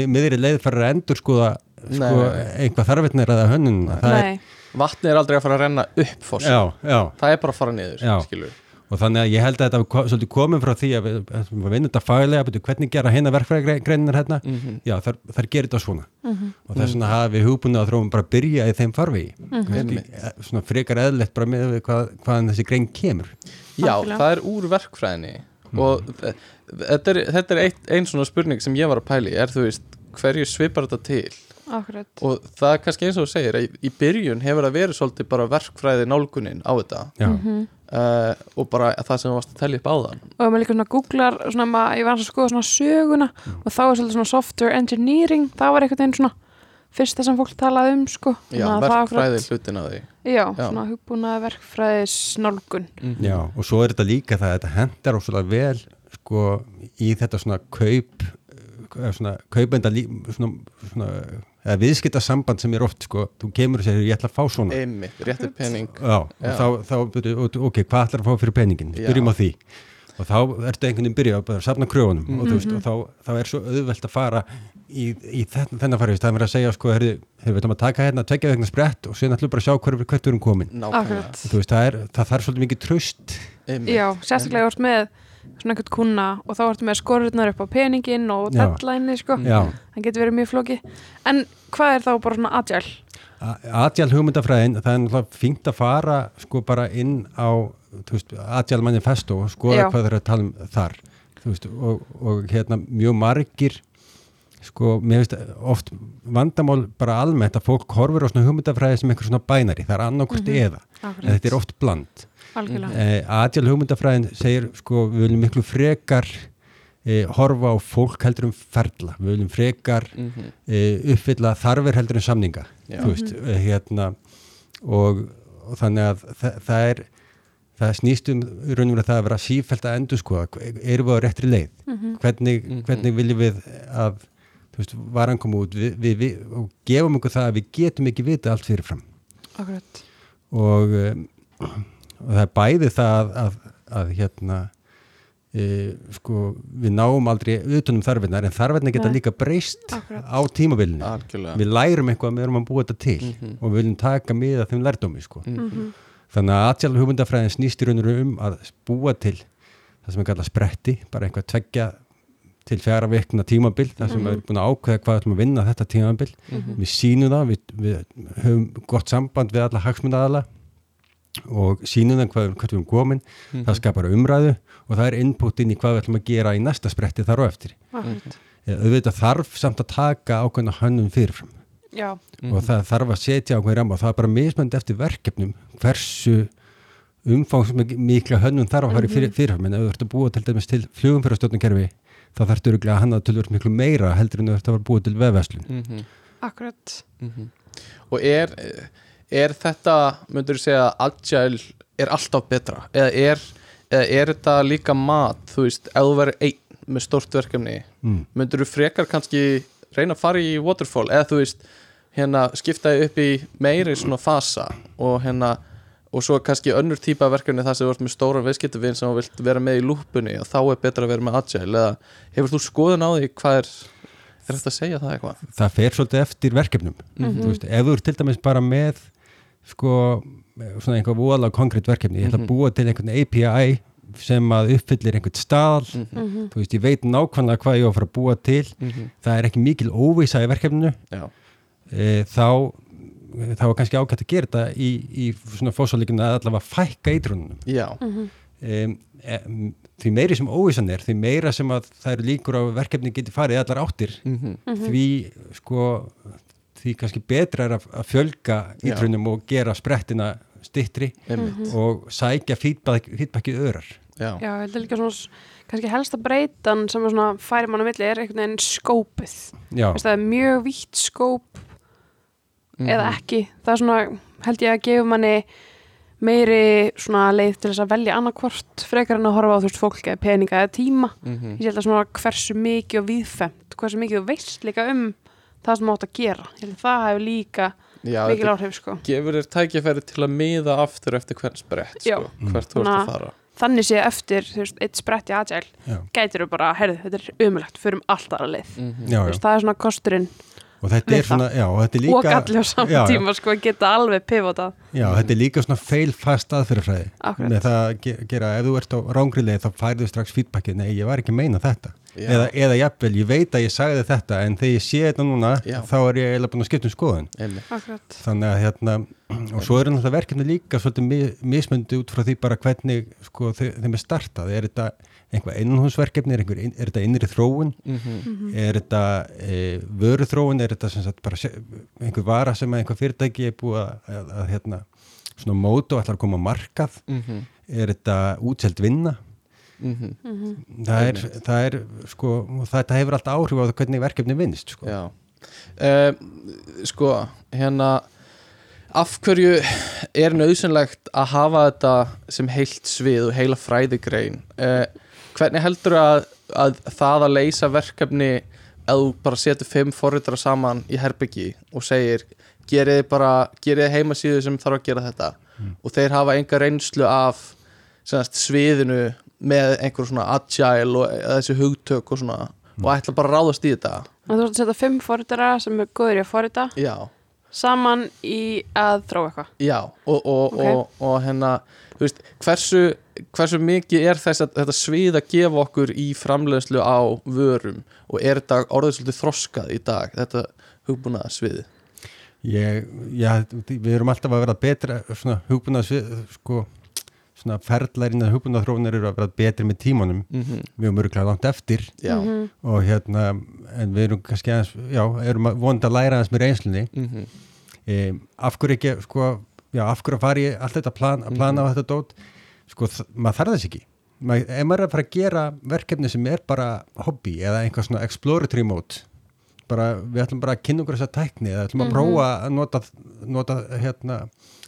miðri leið farir að endur skoða sko, Nei. einhvað þarfitnir eða hönnun það er, Nei, Vatni er aldrei að fara að renna upp já, já, Það er bara að fara niður, skilur og þannig að ég held að þetta svolítið komið frá því að við, að við vinnum þetta faglega, betur hvernig gera hérna verkfræðigreinar hérna, Mhm. já, þar, þar gerir þetta svona. Mhm. og þess vegna hafi við hugbúinu að þróum bara að byrja í þeim farfi Einmitt. svona frekar eðlegt bara með hvað, hvaðan þessi grein kemur. Já, Algjörlega. það er úr verkfræðinni. Og þe- þetta er, þetta er eitt, ein svona spurning sem ég var að pæli er þú veist, hverju svipar þetta til akkurat. Og það er kannski eins og þú segir að í, í byrjun hefur það verið svolítið bara verkfræði nálgunin á þetta. Já, Mhm. uh, og bara það sem þú varst að telja upp áðan. Og ef maður líka svona googlar svona, ma, ég var að skoða svona söguna og þá er svolítið svona software engineering það var einhvern veginn svona fyrsta sem fólk talaði um sko. Já, að það verkfræði akkurat- hlutin á því. Já, Já. svona hugbúna verkfræðis nálgun Mhm. já, og svo er þetta líka það að þetta hendar ósvöldlega vel sko í þetta svona kaup eða svona kaupenda svona, svona eða viðskipta samband sem er oft sko, þú kemur og segir ég ætla að fá svona Einmitt, réttir pening Já, og Já. þá, þá byrju, ok, hvað ætlar að fá fyrir peningin? Byrjum á því. Og þá ertu einhvern veginn byrja að safna kröfunum og, þú Mhm. veist, og þá, þá er svo auðvelt að fara í, í þenn, þennan farið. Það er verið að segja, sko, heyrðu, við ætlum að taka hérna tvekja vegna sprett og síðan ætlum við bara að sjá hver, hvert við erum komin. Og, veist, það, er, það þarf svolítið mikið tröst. Einmitt. já, sérstaklega vart með svona einhvern kuna og þá vartu með skorurnar upp á peningin og Já. deadline sko, það getur verið mjög flóki en hvað er þá bara svona agile? Agile hugmyndafræðin, það er náttúrulega fínt að fara sko bara inn á veist, Agile manifesto og skoða Já. hvað þeir eru að tala um þar veist, og, og hérna mjög margir sko, mér veist oft vandamál bara almennt að fólk horfir á svona hugmyndafræði sem einhver svona bænari, það er annarkvort Mhm. eða. En þetta er oft bland algjörlega. Eh, Agile hugmyndafræðin segir sko við viljum miklu frekar eh, horfa á fólk heldur um ferla. Við viljum frekar Mhm. eh, uppfylla þarfir heldur um samninga Já. þú veist, eh, hérna og, og þannig að það, það er það snýst um í raun og veru það að vera sífælt að endur sko erum við á réttri leið? Hvernig, Mhm. hvernig viljum við að veist, varan koma út? Við, við, við, og gefum okkur það að við getum ekki vita allt fyrirfram. Akkurat. Og, um, og það er bæði það að, að, að hérna e, sko við náum aldrei utanum þarfinnar en þarfinnar geta Nei. líka breyst á tímabilinu algjörlega við lærum eitthvað með erum að búa þetta til Mhm. og við viljum taka miða þeim lærdómi sko. Mhm. þannig að aðjálf hugmyndafræðin snýst í raun og veru um að búa til það sem er kallað spretti bara einhvað tveggja til fjara vikna tímabil þar sem við erum búin að ákveða hvað við ætlum að vinna þetta tímabil við sínum það, við, við höfum gott samband við alla hagsmundaðala og sínum það hvað, hvað við erum komin. Það skapar umræðu og það er input inn í hvað við ætlum að gera í næsta spretti þar og eftir. Auðvitað þarf samt að taka ákveðna hönnun fyrirfram. Já, og það þarf að setja ákveðin ramma og það er bara mismönd eftir verkefnum hversu umfangsmikla hönnun þarf að fara í fyrir, fyrirfram. En ef þú ert að búa til dæmis til flugumfyrastjórnarkerfi þá þarftu öruglega að hanna tölvöld miklu meira heldur en þú ert að búa til vefverslun. Mhm. akkurat. Mhm. og er er þetta, myndur þú segja agile er alltaf betra? Eða er, eða er þetta líka mat þú veist, ef þú verður einn með stórt verkefni, mm. myndur þú frekar kannski reyna að fara í waterfall? Eða þú veist, hérna skipta þig upp í meiri svona fasa og hérna og svo kannski önnur típa verkefni þar sem þú ert með stóra viðskiptuvinn sem þú vilt vera með í lúpunni og þá er betra að vera með agile. Eða hefur þú skoðun á því hvað er er þetta að segja það eitthvað? það fer svolítið eftir verkefnum. Þú veist, ef þú ert til dæmis bara með sko, svona einhver voðalega konkrétt verkefni, ég ætla að búa til einhvern API sem að uppfyllir einhvern staðal, þú veist, ég veit nákvæmlega hvað ég á að fara að búa til. Mhm. það er ekki mikil óvisa í verkefninu. E, þá þá er kannski ágætt að gera þetta í, í svona fósálíkinu að allavega fækka eitrunum já, Mhm. um, um, því meiri sem óvissan er því meira sem að það eru líkur á að verkefni geti farið allar áttir. Mhm. Því sko því kannski betra er að, að fjölga ítrunum og gera sprettina stittri einmitt, og sækja feedback, feedbackið örar. Já, já, ég held líka svona kannski helsta breytan sem er svona færi mann á milli er einhvern veginn skópið. Það er mjög vítt skóp Mhm. eða ekki. Það er svona, held ég að gefa manni meiri svona leið til þess að velja annarkvort frekar en að horfa á þú veist fólk eða peninga eða tíma. Mhm. ég held að svona hversu mikið og viðfemt hversu mikið þú veist líka um það sem átt að gera að það hefur líka já mikil áhrif sko gefur þér tækifæri til að miða aftur eftir hvern sprett, Já. sko, hvert þú ert að fara þannig sé eftir þú veist, eitt spretti agile já, gætir þú bara, herðu, þetta er umulegt förum allt aðra leið Mhm. já, Þú já. veist, það er svona kosturinn og þetta er svona já, þetta er líka, og galli á saman já, já. tíma sko að geta alveg pivotað já, þetta er líka svona fail fast aðferðafræði Akkurat. með það að ge- gera, ef þú ert á rángriðlega þá færðu strax feedbackið, nei, ég var ekki að meina þetta Já. eða, eða jafnvel, ég veit að ég sagði þetta en þegar ég sé þetta núna, Já. þá er ég eiginlega búin að skipta um skoðun þannig að hérna og svo er náttúrulega verkefni líka svolítið mi- mismundi út frá því bara hvernig sko þeim er startað, er þetta einhvað innhúsverkefni, er, einhver, er þetta innri þróun, Mhm. er þetta e, vöru þróun, er þetta sem sagt bara einhver vara sem einhver fyrirtæki er búið að, að, að hérna svona mót og ætlar að koma á markað? Mhm. er þetta útselt vinna? Mhm. það er, það er sko, og þetta hefur alltaf áhrif á það hvernig verkefni vinnst sko. já. Uh, sko, hérna af hverju er nöðsynlegt að hafa þetta sem heilt svið og heila fræðigrein? Uh, hvernig heldur að, að það að leysa verkefni að þú bara setur fimm forritara saman í herbyggi og segir gerið þið bara, gerið þið heimasíðu sem þarf að gera þetta og þeir hafa enga reynslu af semast, sviðinu með einhver svona agile og þessi hugtök og svona og ætla bara að ráðast í þetta. Og þú ert að setja fimm forritara sem er góður í að forrita já, saman í að þróa eitthvað. Já og, og, Ok. og, og hérna þú veist, hversu, hversu mikið er þess að þetta svið að gefa okkur í framleiðslu á vörum? Og er þetta orðið svolítið þroskað í dag þetta hugbúnaða sviði Ég, já, við erum alltaf að vera betra svona hugbúna sko, svona ferðlarinn að hugbúna þróunar eru að vera betri með tímanum. Mm -hmm. við erum öruglega langt eftir. Já, mm Mhm. og hérna, en við erum kannski aðeins, já, erum að vonda að læra aðeins með reynslunni. -hmm. e, af hverju ekki, sko já, af hverju að fara í allt þetta plan, að plana á þetta dót sko, maður þarf þess ekki. Maður, ef maður er að fara að gera verkefni sem er bara hobby eða einhvað svona exploratory mode bara, við ætlum bara að kynna okkur þessa tækni eða ætlum að prófa að nota, nota hérna,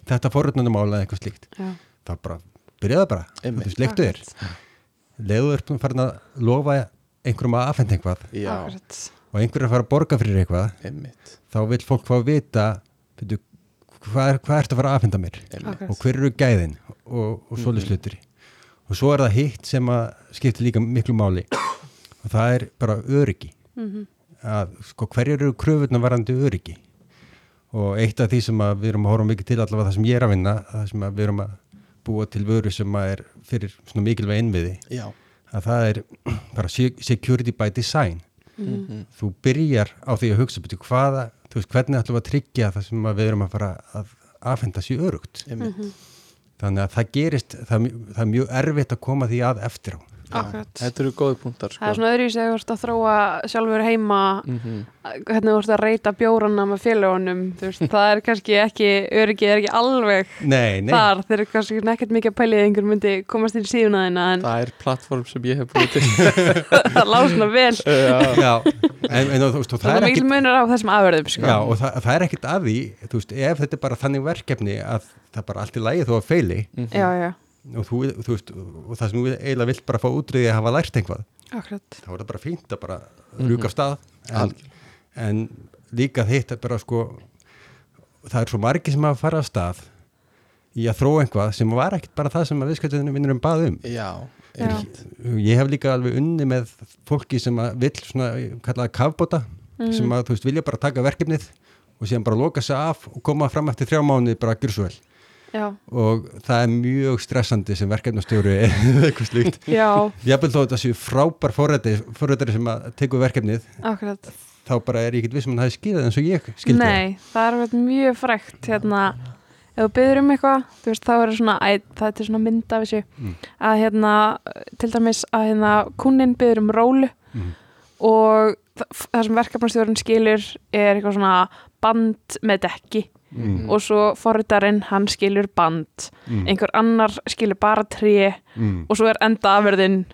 þetta forröndunumál eða eitthvað slíkt Já. þá bara, byrjaðu bara. Þú veist, leiktu þér. Leiðu er farin að lofa einhverjum að afhenda eitthvað. Já, og einhverjum að fara að borga fyrir eitthvað. Einmitt, þá vil fólk fá að vita veitu, hvað, er, hvað ertu að fara að afhenda mér? Einmitt. Og hver eru gæðin og, og svoleiðis hlutir og svo er það hitt sem að skiptir líka miklu máli. Og það er bara öryggi. Mhm. að sko hverjir eru kröfurnar varandi öryggi? Og eitt af því sem að við erum að horfa mikið til allavega það sem ég er að vinna það sem að við erum að búa til vöru sem að er fyrir svona mikilvæg innviði Já, að það er bara se- security by design. Mhm. þú byrjar á því að hugsa betur hvaða, þú veist, hvernig ætlum við að tryggja það sem að við erum að fara að afhenda sér örugt einmitt. Mhm. Þannig að það gerist, það, það er mjög erfitt að koma því að eftir á. Þetta eru góði punktar sko. Það er svona öðruvísi að þú ert að þróa sjálfur heima Mhm. hvernig þú ert að reyta bjórana með félagunum þú veist, það er kannski ekki öryggið er ekki alveg Nei, nei, þar þeir eru kannski nekkert mikið að pælið að einhver myndi komast inn síðuna þína en Það er plattform sem ég hef búið til það lág svona vel Já, já, en, en þú veist, og það það er mikil ekkit munur á þessum afverðum sko. Já, og það, það er ekkit að því, þú veist, ef þetta er bara þannig verkefni að það er bara allt í lagi þó að feili Mhm. já, já, og þú, þú veist, og það sem þú eiginlega vilt bara fá útrýði að hafa lært einhvað akkurat þá er það bara fínt að bara Mhm. rjúka af stað en, en líka þitt er bara sko það er svo margir sem hafa farið af stað í að þróa einhvað sem var ekkit bara það sem að viðskiptinu vinnurum bað um Já, Já. einmitt ég hef líka alveg unni með fólki sem að vill svona kallaða kafbóta Mhm. sem að þú veist vilja bara taka verkefnið og síðan bara loka sig af og koma fram eftir þrjá mánuði bara að gjur svo vel já, og það er mjög stressandi sem verkefnastjóri eða eitthvað slíkt. Já, Jafnvel þó að þetta séu frábær forrættari sem að teku verkefnið akkurat. þá bara er ég ekkert vissum að það hefði skilað eins og ég skildi Nei, það er alveg mjög frækt hérna, ef þú byður um eitthvað veist, þá er svona, æ, það er svona mynd af þessu. Mm. að hérna, til dæmis að hérna, kunnin byður um rólu Mhm. og það, það sem verkefnastjórun skilur er eitthvað svona band með dekki Mm. og svo forritarinn, hann skilur band Mm. einhver annar skilur bara tré Mm. og svo er enda afverðin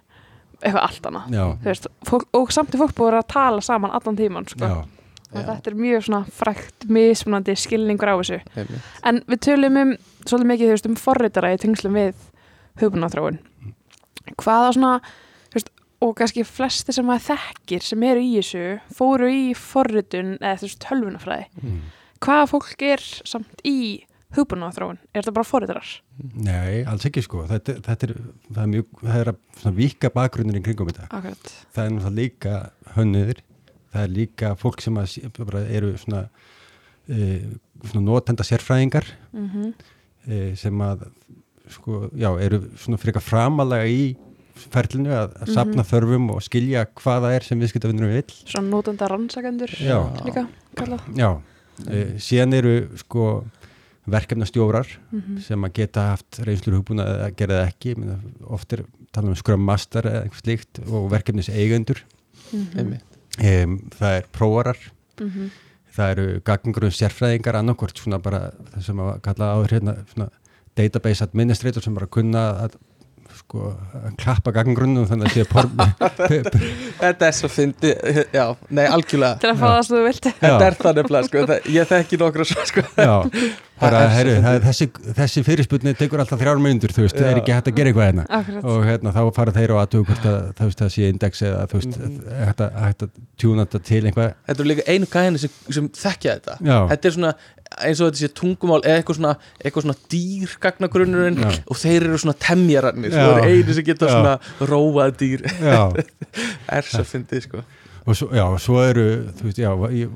eitthvað allt annað Já, Þú veist, fólk, og samt er fólk búið að að tala saman allan tíman sko. já, og Já. þetta er mjög svona frækt mismunandi skilningur á þessu einmitt. en við tölum um svolítið mikið þú veist, um forritara í tengslum við hugbúnaþróun hvaða svona þú veist, og kannski flesti sem maður þekkir sem eru í þessu fóru í forritun eða þú veist tölvunafræði mm. Hvaða fólk er samt í hugbúnaþróun er þetta bara forritarar? Nei, alls ekki sko. Þetta, þetta er, það er mjög, það er að vika bakgrunnir í kringum þetta. Akkurat. Það er náttúrulega líka hönnuðir. Það er líka fólk sem að eru svona, e, svona notenda sérfræðingar mm e, sem að sko, já, eru svona frekar framalega í ferlinu að, að sapna þörfum og skilja hvaða er sem viðskiptavinnur vill. Svona nótenda rannsakendur Já. líka kallað. Já, e, síðan eru sko verkefnastjórar Mhm. sem að geta haft reynslur hugbúna eða gera það ekki, Ég meina, oft er tala um Scrum Master eða eitthvað slíkt og verkefnis eigendur, Mhm. einmitt. um, það er prófarar Mhm. það eru gagngrunn sérfræðingar annarkvort svona bara það sem að kalla áður hérna svona database administrator sem bara kunna að sko klappa gagngrunn og þannig að sé por, Þetta er svo fyndi, já, nei, algjörlega. Til að fá það sem þú vilt Þetta er það nefnilega, sko, það, ég þekki nokkra svo, sko. Já, bara er herru, er þessi, þessi fyrirspunni tekur alltaf þrjár myndur, þú veist, það er ekki hægt að gera eitthvað hérna. Akkurat. Og hérna þá fara þeir og aðtöku hvort að það, veist, það sé index eða þú veist, Mhm. hægt að, tjúna þetta til einhvað Þetta er líka einu gæðinni sem, sem þekkja þetta. Já. Þetta er svona eins og þetta sé tungumál eða eitthvað svona, eitthvað svona dýrgagnagrunnurinn Já. og þeir eru svona temjararnir Já. og eru eini sem geta Já. svona róað dýr er svo fyndið sko og svo, já, svo eru þú veist, já, í-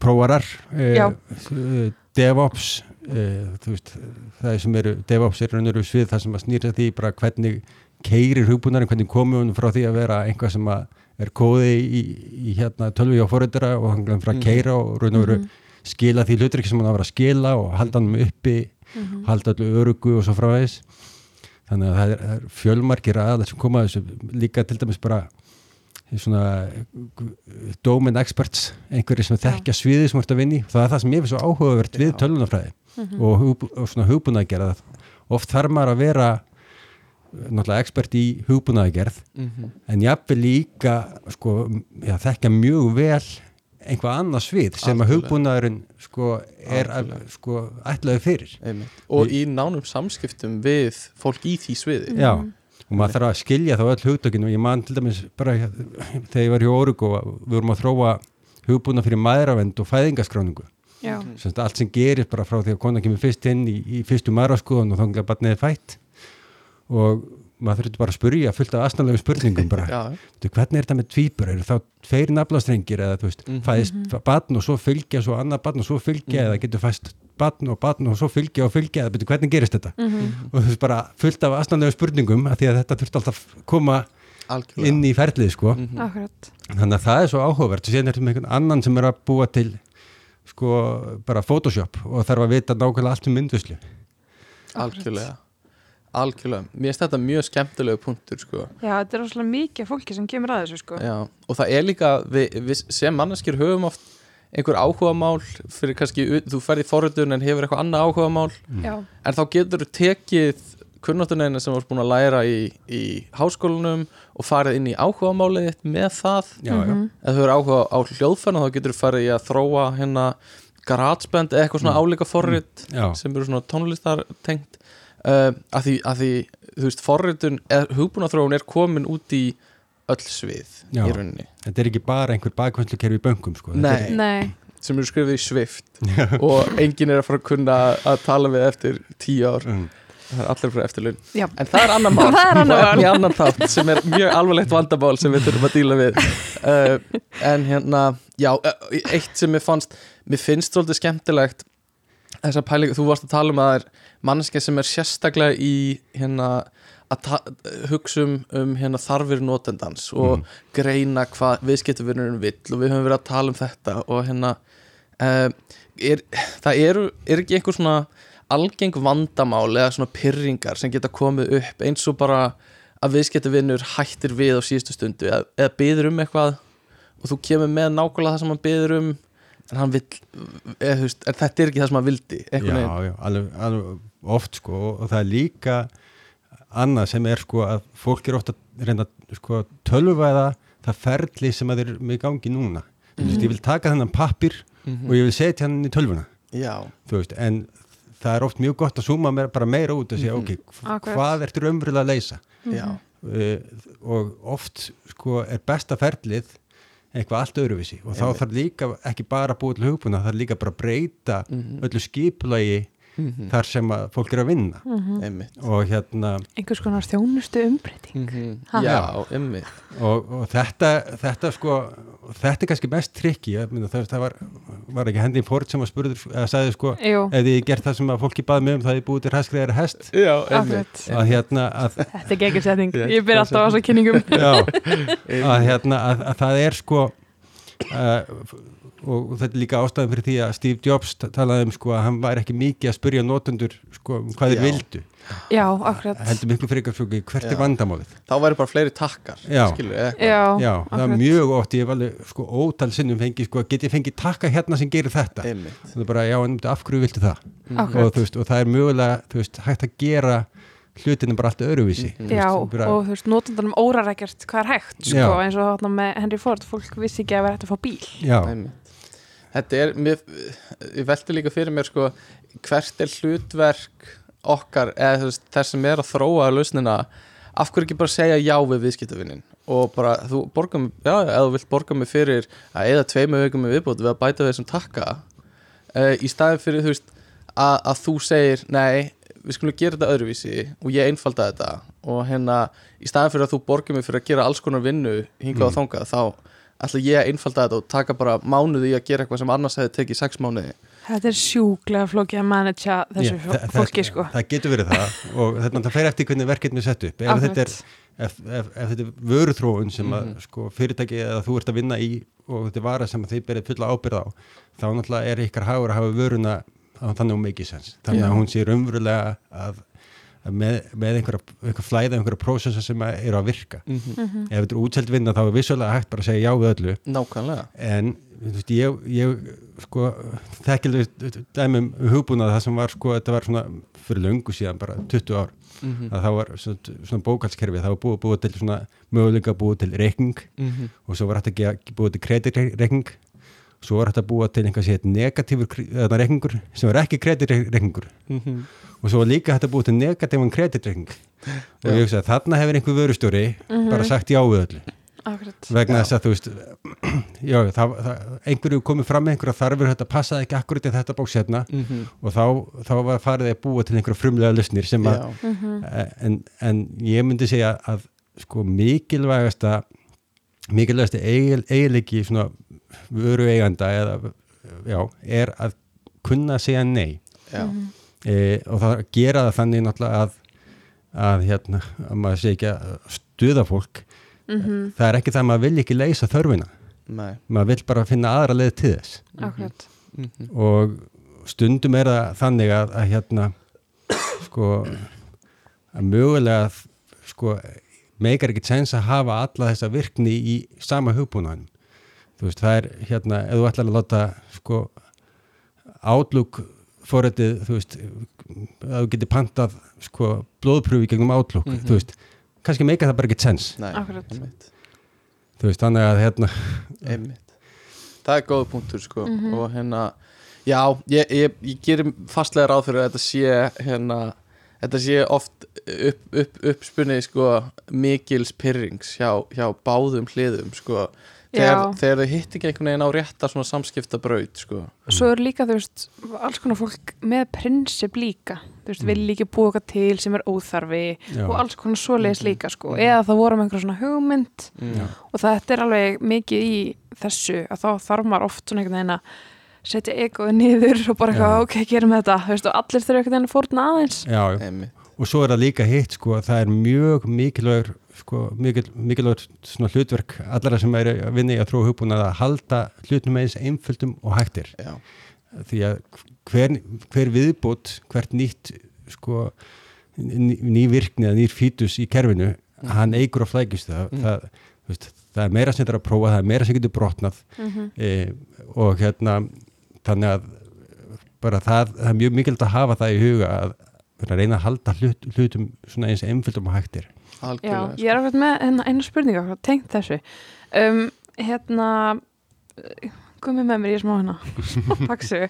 prófarar e, Já. e, DevOps e, þú veist, það sem eru DevOps er raunveru svið það sem að snýra því bara hvernig keirir hugbúnarinn, hvernig komum hún frá því að vera einhvað sem að er kóði í, í hérna tölvi og forrættara og hann frá að Mhm. keira og raun og veru Mhm. Skila því hlutur sem hann á að vera að skila og halda hann uppi Mhm. halda allu örugu og svo frá þannig að það er, það er fjölmargir aðalega sem koma að þessu líka til dæmis bara svona domain experts einhverjir sem þekkja sviðið sem ert að vinni það er það sem ég finnst svo áhugavert við tölunafræði Mhm. og, hug, og svona hugbúna að gera það oft þarf maður að vera náttúrulega expert í hugbúnaðagerð Mhm. en jafnvel líka sko, já, þekkja mjög vel einhvað annað svið sem að Algjörlega. hugbúnaðurinn sko, er að, sko, ætlaði fyrir. Einmitt. og í nánum samskiptum við fólk í því sviði. Já, og maður þarf að skilja þá öll hugtökin. Og ég man til dæmis bara þegar ég var hjá Orugo við vorum að þróa hugbúna fyrir maðuravend og fæðingaskráningu Já, Semst, allt sem gerist bara frá því að kona kemur fyrst inn í, í fyrstu maðuraskoðun og þá er barnið er fætt. Og maður þurfti bara að spurja fullt af asnalegum spurningum bara, Þú, hvernig er þetta með tvípur, eru þá tveir naflastrengir eða þú veist, Mhm. fæðist barn og svo fylgja, svo annað barn og svo fylgja Mhm. eða getur fæst barn og barn og svo fylgja og fylgja, eða betur hvernig gerist þetta? Mhm. og þú veist bara fullt af asnalegum spurningum af því að þetta þurfti alltaf að koma algjörlega. inn í ferlið sko. Mhm. akkurat. Þannig að það er svo áhugavert. Og síðan er þetta með einhvern annan sem er að búa til sko bara Photoshop og þarf að vita nákvæmlega allt um myndvislu algjörlega algjörlega, mér finnst þetta mjög skemmtilegu punktur sko. Já, þetta er rosalega mikið fólki sem kemur að þessu sko. Já, og það er líka við, við sem manneskir höfum oft einhver áhugamál fyrir kannski, þú ferði forröndun en hefur eitthvað annað áhugamál Já, en þá getur þú tekið kunnáttunina sem þú ert búin að læra í, í háskólanum og farið inn í áhugamálið þitt með það. Já, já, Mhm. ef þú hefur áhuga á hljóðfæna þá getur þú farið í að þróa hérna garatsbend eða eitthvað svona álíka forrit já, sem eru svona tónlistar tengt uh, að, því, að því þú veist forritun, eða hugbúnaþróun er komin út í öll svið Já. í rauninni, þetta er ekki bara einhver bakvöndlukerfi í bönkum sko. Þetta Nei. er, nei, sem eru skrifið í svift og enginn er að fara að kunna að tala við eftir tíu ár. Mm, það er allir fyrir eftirlaun. Já, en það er annar mál. Það er annað mál. í annan þátt sem er mjög alvarlegt vandamál sem við þurfum að díla við. Uh, en hérna já, uh, eitt sem mér fannst mér finnst svolítið skemmtilegt þess að pælingu, þú varst að tala um að það er manneskja sem er sérstaklega í hérna að hugsa um, um hérna þarfir notendans og Mm. greina hvað viðskiptavinnurinn vill og við höfum verið að tala um þetta og hérna uh, er, það eru, er ekki einhver svona algeng vandamál eða svona pyrringar sem geta komið upp eins og bara að viðskiptavinnur hættir við á síðustu stundu eða, eða byður um eitthvað og þú kemur með nákvæmlega það sem hann byður um en hann vill eða, þú veist, þetta er ekki það sem hann vildi já, já, alveg, alveg oft sko og, það er líka annað sem er sko að fólk er ofta að reyna að sko tölvuvæða það ferli sem að þeir eru með gangi núna. Mm veist, ég vil taka þennan pappir Mhm. og ég vil setja hann í tölvuna. Já, þú veist, en það er oft mjög gott að súma meira, bara meira út og segja, Mhm. ok, hv- Akkurat. hvað ertu raunverulega að leysa? Já, uh, og oft sko er besta ferlið eitthvað allt öðruvísi. Og þá þarf líka ekki bara að búa til hugbúna, það þarf líka bara að breyta Mhm. öllu skipulagi Mhm. þar sem að fólk er að vinna. Einmitt. Og hérna einhvers konar þjónustu umbreyting. Mhm. Ha. já, einmitt. Og, og þetta, þetta sko þetta er kannski mest trikki það, það var, var ekki Henry Ford sem að spurður eða sagði sko, ef þið gert það sem að fólki baði mig um það er búið til hræskriðar hest. Já, að hérna að, Þetta er geggjur setning, ég byrja alltaf á þessa kynningum. Já, að hérna að, að það er sko uh, og þetta er líka ástæðan fyrir því að Steve Jobs ta- talaði um sko að hann væri ekki mikið að spyrja notendur sko um hvað þeir vildu Já, akkurat heldur miklu fyrir ykkur sko hvert Já. er vandamálið þá væri bara fleiri takkar Já. skilur, eitthvað Já, Já, það er mjög oft, ég hef alveg sko ótal sinnum fengið, sko, get ég fengið takka hérna sem gerir þetta. einmitt Það er bara, já, en af hverju viltu það? Akkurat. Og veist, og það er mögulega, þú veist, hægt að gera hlutinu bara allt öðruvísi. Mhm. Þú Já, veist, bara, og þú veist, notendanum órar ekkert hvað er hægt, sko, Já. eins og þarna með Henry Ford, fólk vissi ekki að vera hægt að fá bíl. Já, Einmitt. Þetta er, ég velti líka fyrir mér sko, hvert er hlutverk okkar, eða þess sem er að þróa lausnina, af hverju ekki bara segja já við viðskiptavinnin og bara, þú borgar mig, já, eða þú vilt borga mig fyrir að eða tveimu vikum með viðbót við að bæta við þessum takka uh, í staðin fyrir, þú veist, að, að þú segir, nei, við skulum gera þetta öðruvísi og ég einfalda þetta. Og hérna, í staðin fyrir að þú borgar mig fyrir að gera alls konar vinnu hingað og þangað, þá ætla ég að einfalda þetta og taka bara mánuði í að gera eitthvað sem annars hefði tekið sex mánuði Þetta er sjúklega flókið að managea þessu Já, fó- þa- fólki, það, sko. það getur verið það og þetta náttúrulega fer eftir hvernig verkefni er sett upp. Ef Akkurat. þetta er, ef, ef, ef þetta er vöruþróun sem að Mhm. sko, fyrirtæki eða þú ert að vinna í og þetta er vara sem að þið berið fulla ábyrð á, þá náttúrulega er ykkar hagur að hafa vöruna þannig um mikið sens. Þannig að hún sé raunverulega að, með, með einhverja, einhverja flæða, einhverja prósessa sem að eru að virka Mhm. ef þetta er útseld vinna þá er vissulega hægt bara að segja já við öllu nákvæmlega en þú veist, ég, ég sko, þekkilega dæmum hugbúnað það sem var sko, þetta var svona fyrir löngu síðan, bara 20 ár Mhm. að þá var svona, svona bókalskerfi það var búið, búið til svona möguleika búið til reikning Mhm. og svo var hægt að gera, búið til kreditreikning svo hægt að búa til einhvað sétt negatífur reikningur sem var ekki kreditreikningur Mhm. og svo var líka að búa til negatífan kreditreikning og ég hugsa að þarna hefur einhver vörustjóri bara sagt já við öllu Akkurat. vegna þess að þú veist já, það, það, einhverju komið fram með einhverja þarfur þetta passaði ekki akkurat í þetta bóksefna Mhm. og þá, þá var farið að búa til einhverja frumlega lusnir sem að. Mhm. en, en ég myndi segja að sko mikilvægasta mikilvægasta eiginleiki svona vöru eiganda eða já, er að kunna segja nei Já. e, og það gera það þannig náttúrulega að að hérna, að maður sé ekki að stuða fólk Mhm. það er ekki það að maður vil ekki leysa þörfina Nei. maður vil bara finna aðra leið til þess Akkurat. Mhm. og stundum er það þannig að, að hérna sko að mögulega sko meikar ekki sens að hafa alla þessa virkni í sama hugbúnaðin þú veist það er hérna ef þú ætlar að láta sko Outlook fórættið þú veist að þú getur pantað sko blóðpröfi gegnum Outlook Mhm. þú veist, kannski meika það bara ekki sens þú veist, þannig að hérna einmitt. Það er góð punktur sko. Mhm. og hérna já, ég, ég, ég gerir fastlega ráð fyrir að þetta sé hérna þetta sé oft upp, upp, uppspunni sko mikils pyrrings hjá, hjá báðum hliðum sko þegar, Já. þegar þau hitt ekki einhvern veginn á rétta svona samskipta braut sko Svo er líka, þú veist, alls konar fólk með prinsip líka. Þú veist, vil líka búa eitthvað til sem er óþarfi já, og alls konar svoleiðis Mhm. líka, sko. Eða það voru með einhver svona hugmynd mm. og þetta er alveg mikið í þessu að þá þarf maður oft svona einhvern veginn að setja egoið niður og bara eitthvað, Já. ok, gerum þetta, veist, og allir þurfa einhvern veginn að fórna aðeins. já, já. og svo er það líka hitt sko að það er mjög mikilvægur sko, mikil, mikilvægur svona hlutverk allara sem er að vinna í að þróa hugbúin að halda hlutnum eins einföldum og hægtir já, því að hver, hver viðbót hvert nýtt sko ný, ný virkni eða nýr fítus í kerfinu Mhm. hann eigur og flækist það, Mhm. það, veist, það er meira sem þetta er að prófa, það er meira sem getur brotnað. Mm e, og hérna þannig að bara það, það er mjög mikilvægt að hafa það í huga að reyna að halda hlut, hlutum svona eins einföldum og hægtir Já, algjörlega ég er ákveð með hérna, einu spurninga tengt þessu. Um, hérna, komið með mér í smá hérna, paksu.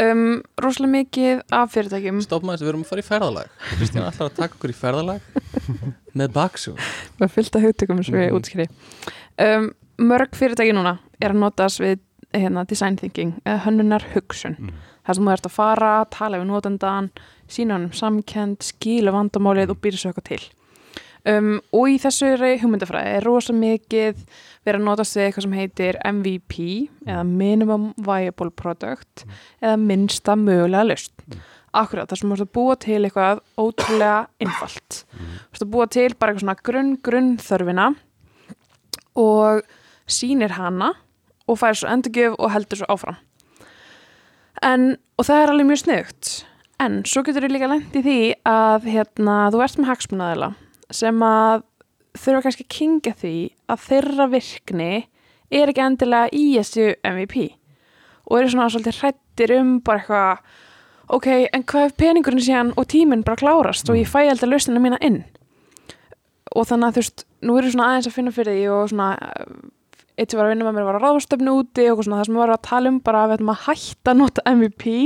Um, rosalega mikið af fyrirtækjum, Stopp maður, við erum að fara í ferðalag Kristín ætlar að taka okkur í ferðalag með baksu með fylgta hugtökum sem við Mhm. útskýri. Um, mörg fyrirtæki núna er að notast við hérna, design thinking eða hönnunar hugsun. Mm. Það sem þú ert að fara, tala við notendan, sína hann um samkend, skíla vandamálið og býra svo eitthvað til. Um, og í þessu hugmyndafræði er rosa mikið verið að notast við eitthvað sem heitir MVP eða Minimum Viable Product eða minnsta mögulega lust. Akkurat, þar sem þú ert að búa til eitthvað ótrúlega einfalt. Þú ert að búa til bara eitthvað svona grunn, grunn þörfina og sýnir hana og fær svo endurgjöf og heldur svo áfram. En, og það er alveg mjög sniðugt. En svo getur þú líka lent í því að hérna, þú ert með hagsmunaðila sem að þurfa kannski að kingja því að þeirra virkni er ekki endilega í þessu MVP og eru svona svolítið hrættir um bara eitthvað ok, en hvað ef peningurinn síðan og tíminn bara klárast og ég fæ alltaf lausnina mína inn og þannig að þú veist, nú er ég svona aðeins að finna fyrir því og svona eitt sem var að vinna með mér var að ráðstöfnu úti og svona það sem við varum að tala um bara að við ætlum að hætta að nota MVP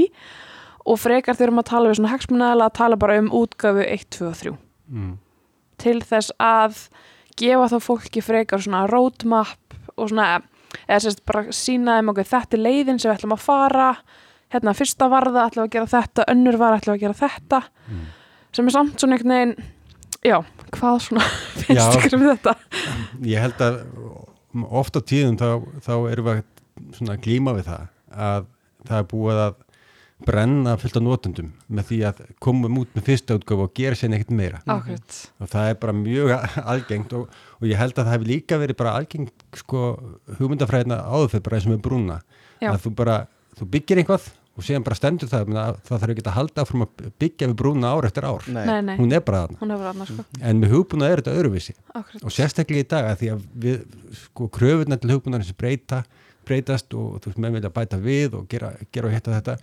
og frekar þurfum að tala við svona hagsmunnaðala að tala bara um útgafu 1, 2 og 3 mm. Til þess að gefa þá fólki frekar svona roadmap og svona eða sérst bara sína þeim okkur þetta er leiðin sem við ætlum að fara hérna fyrsta varða ætlum að gera þetta önnur varða ætlum að gera þetta Mm. sem er samt svona einhvern veginn já, hvað svona finnst ykkur um þetta ég held að ofta tíðum þá, þá erum við að glíma við það að það er búið að brenna fullt af notendum með því að komum út með fyrsta útgáfu og gera sér neitt meira. Ákveðt og það er bara mjög algengt og, og ég held að það hefur líka verið bara algengt sko hugmyndafræðina áður fyrir bara eins og með brúna. Já. að þú bara, þú byggir einhvað og síðan bara stendur það það þarf ekki að halda áfram að byggja við brúna ár eftir ár. Nei. nei, nei, hún er bara þarna. Hún hefur annars sko. En með hugbúna er þetta öðruvísi. Akkurat. og sérstaklega í dag að því að við sko kröfurnar til hugbúnarins breyta breytast og þú veist menn vilja bæta við og gera, gera og hitta þetta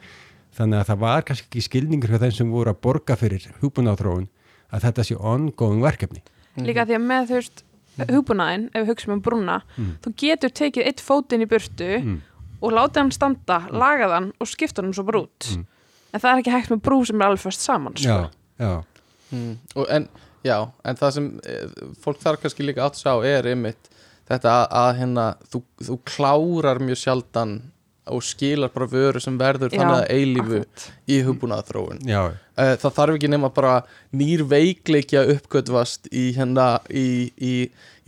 þannig að það var kannski ekki skilningur hjá þeim sem voru að borga fyrir hugbúnaþróun að þetta sé ongoing verkefni líka því að með þú veist hugbúnaðin, ef við hugsaum um brúna Mm. þú getur tekið eitt fótinn í burtu mm. og látið hann standa, lagað hann og skipta hann svo bara út Mm. en það er ekki hægt með brú sem er alveg fyrst saman sko. já, já, Mm. Og en, já, en það sem eh, fólk þarf kannski líka átt að sjá er einmitt þetta að, að hérna þú, þú klárar mjög sjaldan og skilar bara vöru sem verður Já, þannig að eilífu akkurat. í hugbúnaða þróun já, það þarf ekki nema bara nýr veikleiki að uppgötvast í hérna í, í,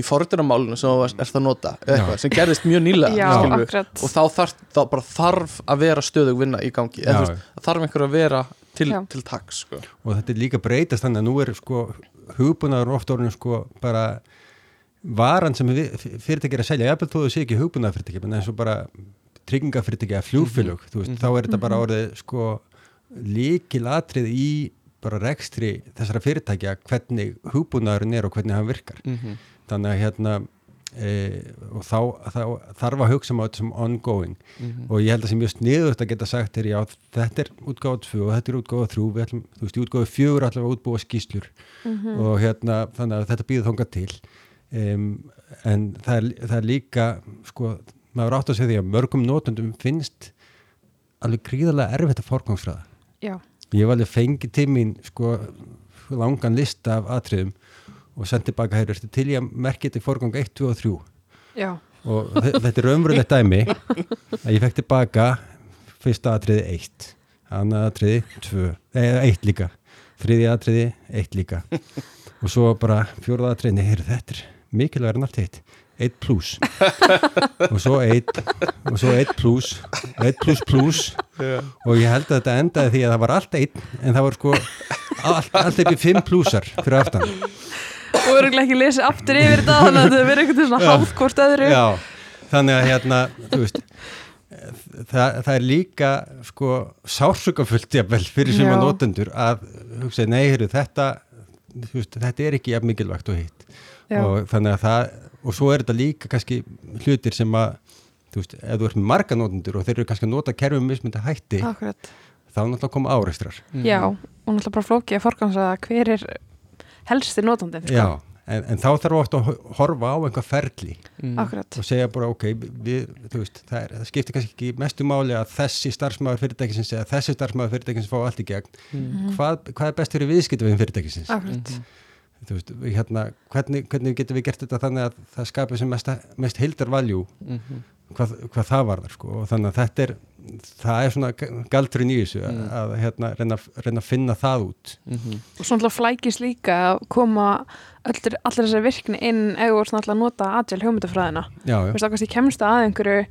í fordunamálinu sem þú er það að nota eða eitthvað, sem gerðist mjög nýlega og þá þarf, þá bara þarf að vera stöðug vinna í gangi Já, eða, þú veist, það þarf einhver að vera til, til taks sko. og þetta er líka breytast þannig að nú er sko hugbúnaður ofta orðin sko bara varan sem við- fyrirtæki er að selja, jafnvel þó þú sé ekki hugbúnaður fyrirtæki, en eins og bara tryggingafyrirtæki eða flugfélög, þú veist, þá er þetta bara orðið sko líkil atrið í bara rekstri þessara fyrirtækja hvernig hugbúnaðurinn er og hvernig hann virkar. Mm -hmm. þannig að hérna e, og þá, þá þarf að hugsa um á þetta sem ongoing. Mhm. og ég held að sem mjög sniðugt að geta sagt er já, þetta er útgáfa 2 og þetta er útgáfa 3 við ætlum, þú veist, í útgáfa 4 ætlum að útbúa skýslur Mhm. og hérna, þannig að þetta býður þangað til. Um, en það er, það er líka sko, maður átt að segja því að mörgum notundum finnst alveg gríðarlega erfitt að forgangsraða. Já, ég hef alveg fengið til mín sko, langan lista af atriðum og sendið baka hér til ég að merkja þetta í forgang 1, 2 og 3 já, og þe- þetta er raunverulegt dæmi að ég fekk tilbaka fyrsta atriði 1 annað atriði 2 eða 1 líka, þriði atriði 1 líka. Og svo bara fjóraða atriði, nei, heyrðu, þetta er mikilvægur en allt hitt, 1 pluss og svo 1 og svo 1 pluss 1 pluss pluss og ég held að þetta endaði því að það var allt 1 en það var sko allt, allt upp í 5 plussar fyrir aftan. Og eru ekki lesið aftur yfir þetta þannig að þetta verður eitthvað svona háð hvort öðru. Já, þannig að hérna, þú veist það, það er líka sko sársökafullt jafnvel fyrir sem að notendur að hugsa, nei, heyrðu, þetta þú veist, þetta er ekki jafn mikilvægt og hitt. Og þannig að það og svo er þetta líka kannski hlutir sem að þú veist, ef þú ert með marga notendur og þeir eru kannski að nota kerfum mismundi hætti akkurat, þá er náttúrulega að koma áreistrar já, og náttúrulega bara flókið að forgansraða hver er helsti notandinn sko. Já, en, en þá þarf ofta að ho- horfa á einhvað ferli. Mm. og segja bara ok, við, þú veist, það, er, það skiptir kannski ekki mestu máli að þessi starfsmæður fyrirtækisins eða þessi starfsmæður fyrirtækisins fá allt í gegn. Mm. hvað, hvað er best fyrir viðskiptum við fyrirtækisins? Akkurat. Mhm. Veist, hérna, hvernig, hvernig getum við gert þetta þannig að það skapi sem mest, mest hildar valjú Mhm. hvað, hvað það varðar sko og þannig að þetta er það er svona galdurinn í þessu Mm. að, að hérna, reyna, reyna að finna það út Mhm. og svo náttúrulega flækist líka að koma allir, allir þessar virkni inn ef þú ert náttúrulega að nota agile hugmyndafræðina já, þú veist, þá kannski kemst það að einhverju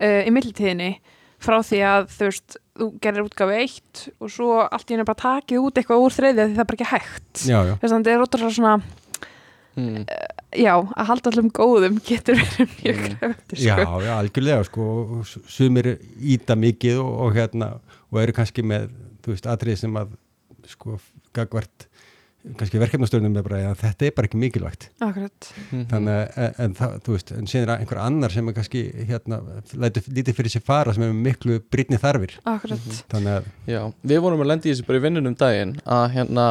uh, í millitíðinni frá því að þú veist, þú gerir útgáfi eitt og svo allt í henni bara takið út eitthvað úr þriðið því það er bara ekki hægt já, já. þess að þetta er róttur svona Mm. já, að halda allum góðum getur verið mjög Mm. krefti Já, sko. já, algjörlega sko sumir íta mikið og, og hérna og eru kannski með, þú veist, atrið sem að sko, gagvart kannski verkefnastörnum er bara að þetta er bara ekki mikilvægt. Akkurat, Mhm. þannig að, en, en það, þú veist, en síðan er einhver annar sem er kannski, hérna, lætur lítið fyrir sér fara sem er með miklu brýtni þarfir. Akkurat. Þannig að, Já, við vorum að lendi í þessu bara í vinnunum daginn að hérna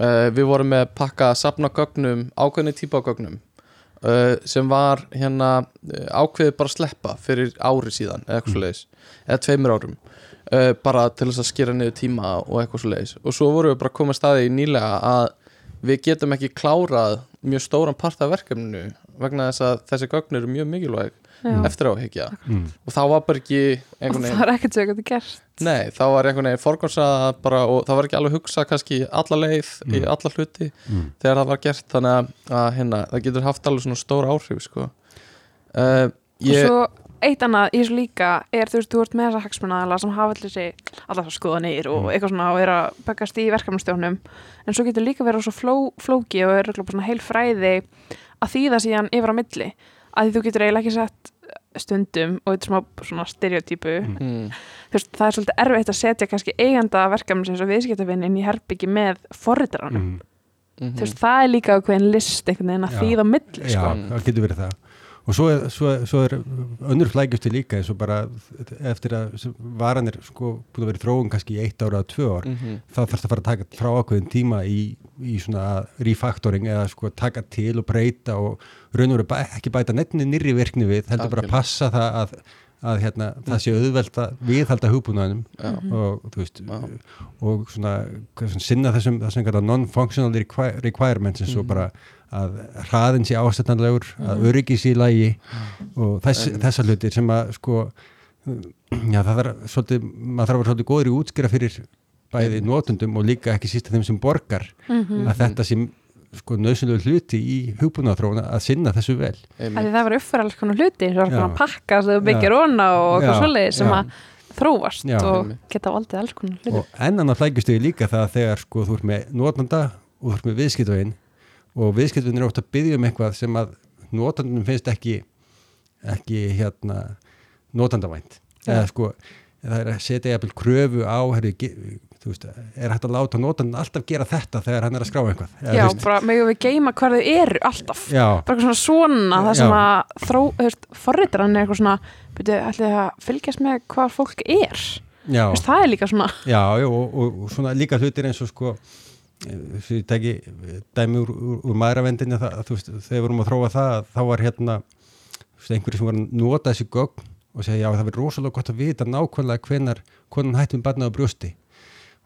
uh, við vorum með pakka að sapna gögnum ákveðni típa á gögnum uh, sem var hérna uh, ákveðið bara sleppa fyrir ári síðan eða eitthvað svo leiðis, eða tveimur árum uh, bara til þess að skera niður tíma og eitthvað svo leiðis og svo vorum við bara komið staði í nýlega að við getum ekki klárað mjög stóran part af verkefninu vegna þess að þessi gögn eru mjög mikilvæg já. eftir áhyggja mm, og þá var bara ekki og einhvern veginn það er ekkert sem þetta gert. Nei, þá var einhvern veginn forgangsaða bara og það var ekki alveg hugsað kannski alla leið í Mm. alla hluti mm, þegar það var gert. Þannig að, að hérna, það getur haft alveg svona stór áhrif sko. uh, og ég, svo eitt annað í þessu líka er þú veist, þú ert með þessa hagsmunnaðala sem hafa allir þessi allar það skoðanir og Mm. eitthvað svona og er að byggast í verkefnastjónum en svo getur líka verið svo fló, flóki og er bara svona heil fræði að þýða síðan yfir á milli að þú getur eiginlega ekki sett stundum og þetta er smá svona stereotypu Mm. mm. þú veist, það er svolítið erfitt að setja kannski eiganda verkefni sem svo viðskiptavinn inn í herbyggi með forritaranum mm. Mhm. þú veist, það er líka og svo er, svo, svo er önnur flækjusti líka eins og bara eftir að varan er sko búin að vera í þróun kannski í eitt ára eða tvö ár Mhm. þá þarf það að fara að taka frá ákveðin tíma í, í svona refactoring eða sko taka til og breyta og raun og veru ekki bæta nefni nýri virkni við, heldur bara Algjörlega. að passa það að, að hérna, það sé auðvelt að viðhalda hugbúnaðinum Já. og þú veist Já. og svona, svona sinna þessum þessum non-functional requi- requirements eins og Mhm. bara að hraðin sé ástættanlegur, að Mhm. öryggi sé í lagi og þess, Einmitt. þessa hlutir sem að sko já það þarf svolítið, maður þarf að vera svolítið góður í útskýra fyrir bæði Einmitt. notundum og líka ekki sísta þeim sem borgar Mhm. að þetta sé sko nöðsynlegu hluti í hugbúnaðarþróuna að sinna þessu vel Af Einmitt. því það var uppfæra alls konar hluti eins og alls konar pakka sem þú byggir onna og eitthvað svoleiði sem já. að þróast Já. og geta valdið alls konar hluti og ennan að flækjustu líka það að þegar sko þú ert með notanda og þú ert með viðskiptavinn og viðskiptavinn er ótt að byggja um eitthvað sem að notandunum finnst ekki ekki hérna notandavænt Já. eða sko það er að setja jafnvel kröfu á herri, þú veist, er hægt að láta notandun alltaf gera þetta þegar hann er að skrá eitthvað? Eða, Já, veist, bara megum við geima hvar þau eru alltaf. Já, bara svona svona það sem Já. að þró, þú veist, forritaran er eitthvað svona byrju, ætlið að fylgjast með hvað fólk er? Þú veist, það er líka svona. Já, já og, og, og svona líka hlutir eins og sko ég teki dæmi úr, úr, úr maðuravendinni það, þegar við vorum að þróa það þá var hérna einhverju sem var að nota þessi gögn og segja já það verður rosalega gott að vita nákvæmlega hvenar konan hætti með barnað á brjósti.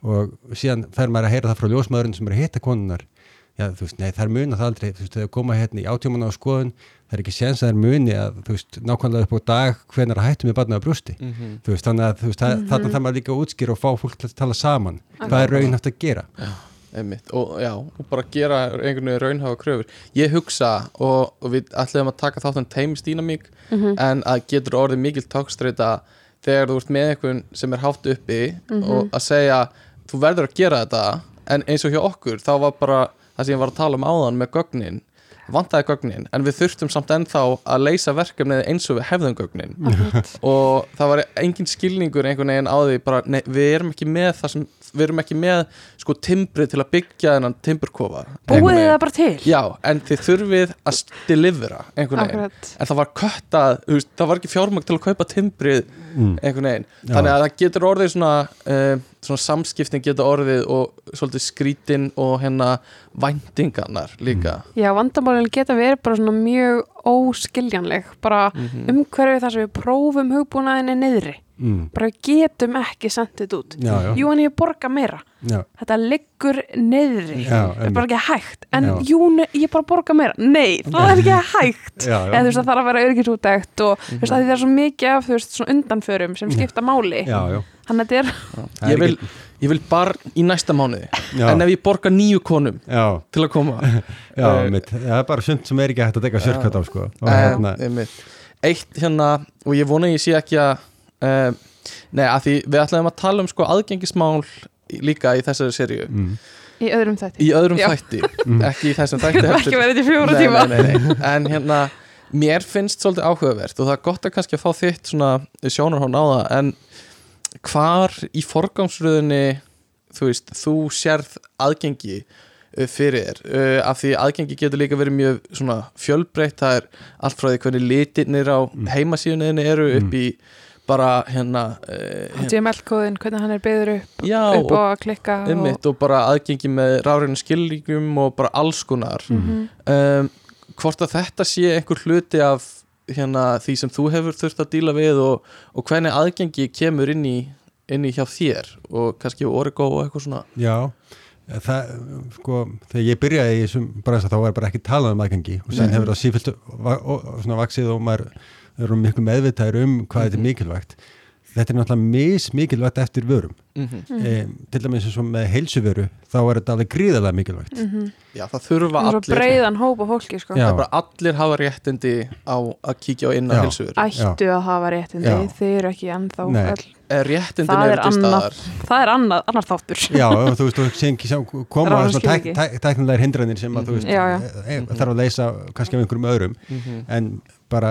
Og síðan fer maður að heyra það frá ljósmaðurinn sem er að hitta konunar já þú veist, nei það er muna það aldrei. Þú veist, þegar koma hérna í átjóman á skoðun það er ekki séns að það er muni að þú veist, nákvæmlega upp á dag hvenar að hætti með barnað á brjósti. Mhm. þú veist, þannig að þú veist, mm þarna þarf maður líka að útskýra og fá fólk til að tala saman. Hvað er raun hægt að gera Einmitt. og já, og bara gera einhvern veginn raunhafa kröfur ég hugsa og, og við ætlum að taka þáttan teimstýnamík Mhm. en að getur orðið mikil tókstreita þegar þú ert með einhvern sem er hátt uppi og að segja þú verður að gera þetta en eins og hjá okkur þá var bara það sem ég var að tala um áðan með gögnin vantaði gögnin en við þurftum samt ennþá að leysa verkefnið eins og við hefðum gögnin. Og það var engin skilningur einhvern veginn á því bara, nei, við erum ekki með það sem, við erum ekki með sko timbrið til að byggja þennan timburkofa. Búið það bara til? Já, en þið þurfið að delivera einhvern veginn, Akkurat. en það var köttað það var ekki fjármagn til að kaupa timbrið mm. einhvern veginn, þannig að það getur orðið svona, uh, svona samskiptin getur orðið og svolítið skrítin og hérna væntingarnar líka. Já, vandamálinn geta verið bara svona mjög óskiljanleg bara Mhm. umhverfið þar sem við prófum hugbúnaðinni niðri Mm. bara við getum ekki sendið út. Já, já. Jú, en ég borga meira. Já, þetta liggur niðri. Já, þetta er bara ekki hægt. En Já. jú, ne- ég bara borga meira. Nei, það er ekki hægt. Já, já. eða þú veist það þarf að vera örgisútækt og þú veist að það er svo mikið af þú veist svona undanförum sem skipta máli. Já, já. þannig að þetta er ég vil, ég vil barn í næsta mánuði. Já. en ef ég borga nýju konum Já, til að koma. Já, Eh, það er bara sumt sem er ekki hægt að dekka sérkvæmt á sko. og Eh, hérna, eitt hérna og ég vona ég sé ekki að uh, nei að því við ætlaðum að tala um sko aðgengismál í- líka í þessari seríu mm, í öðrum þætti í öðrum Já. þætti, ekki í þessum þætti Þetta er heldur. ekki verið til fjóra tíma nei, nei, nei. en hérna mér finnst svolítið áhugavert og það er gott að kannski að fá þitt svona sjónarhón á það en hvar í forgangsröðunni þú veist, þú sérð aðgengi uh, fyrir þér uh, af því aðgengi getur líka verið mjög svona fjölbreytt, það er allt frá því hvernig litirnir á Mm. heimasíðunni eru upp í bara hérna, uh, hérna HTML-kóðin, hvernig hann er byggður upp já, upp og, og að klikka og, einmitt, og bara aðgengi með ráðræðinu skilríkjum og bara alls konar Mhm. um, hvort að þetta sé einhver hluti af hérna, því sem þú hefur þurft að díla við og, og hvernig aðgengi kemur inn í, inn í hjá þér og kannski Origo og eitthvað svona já það, sko, þegar ég byrjaði í þessum bransa þá var bara ekki talað um aðgangi og sen Nei. hefur það svona vaksið og maður er miklu meðvitaður um hvað þetta er Mhm. mikilvægt þetta er náttúrulega mis mikilvægt eftir vörum Mhm. e, til dæmis eins og með heilsuveru þá er þetta alveg gríðarlega mikilvægt Mhm. Já, það þurfa Það er svo allir breiðan hóp af fólki sko. Já. Það er bara allir hafa réttindi á að kíkja á inn á Já. heilsuveru ættu að hafa réttindi Já. þeir eru ekki ennþá öll. Réttindin Það eru er til staðar það er annað, annar þáttur Já, þú veist, þú sé ekki sjá koma svona skilríki. tæk, tæk, tæknilegar hindranir sem að þú Mhm. veist Já, já. e, e, þarf að leysa kannski af einhverjum öðrum Mhm. en bara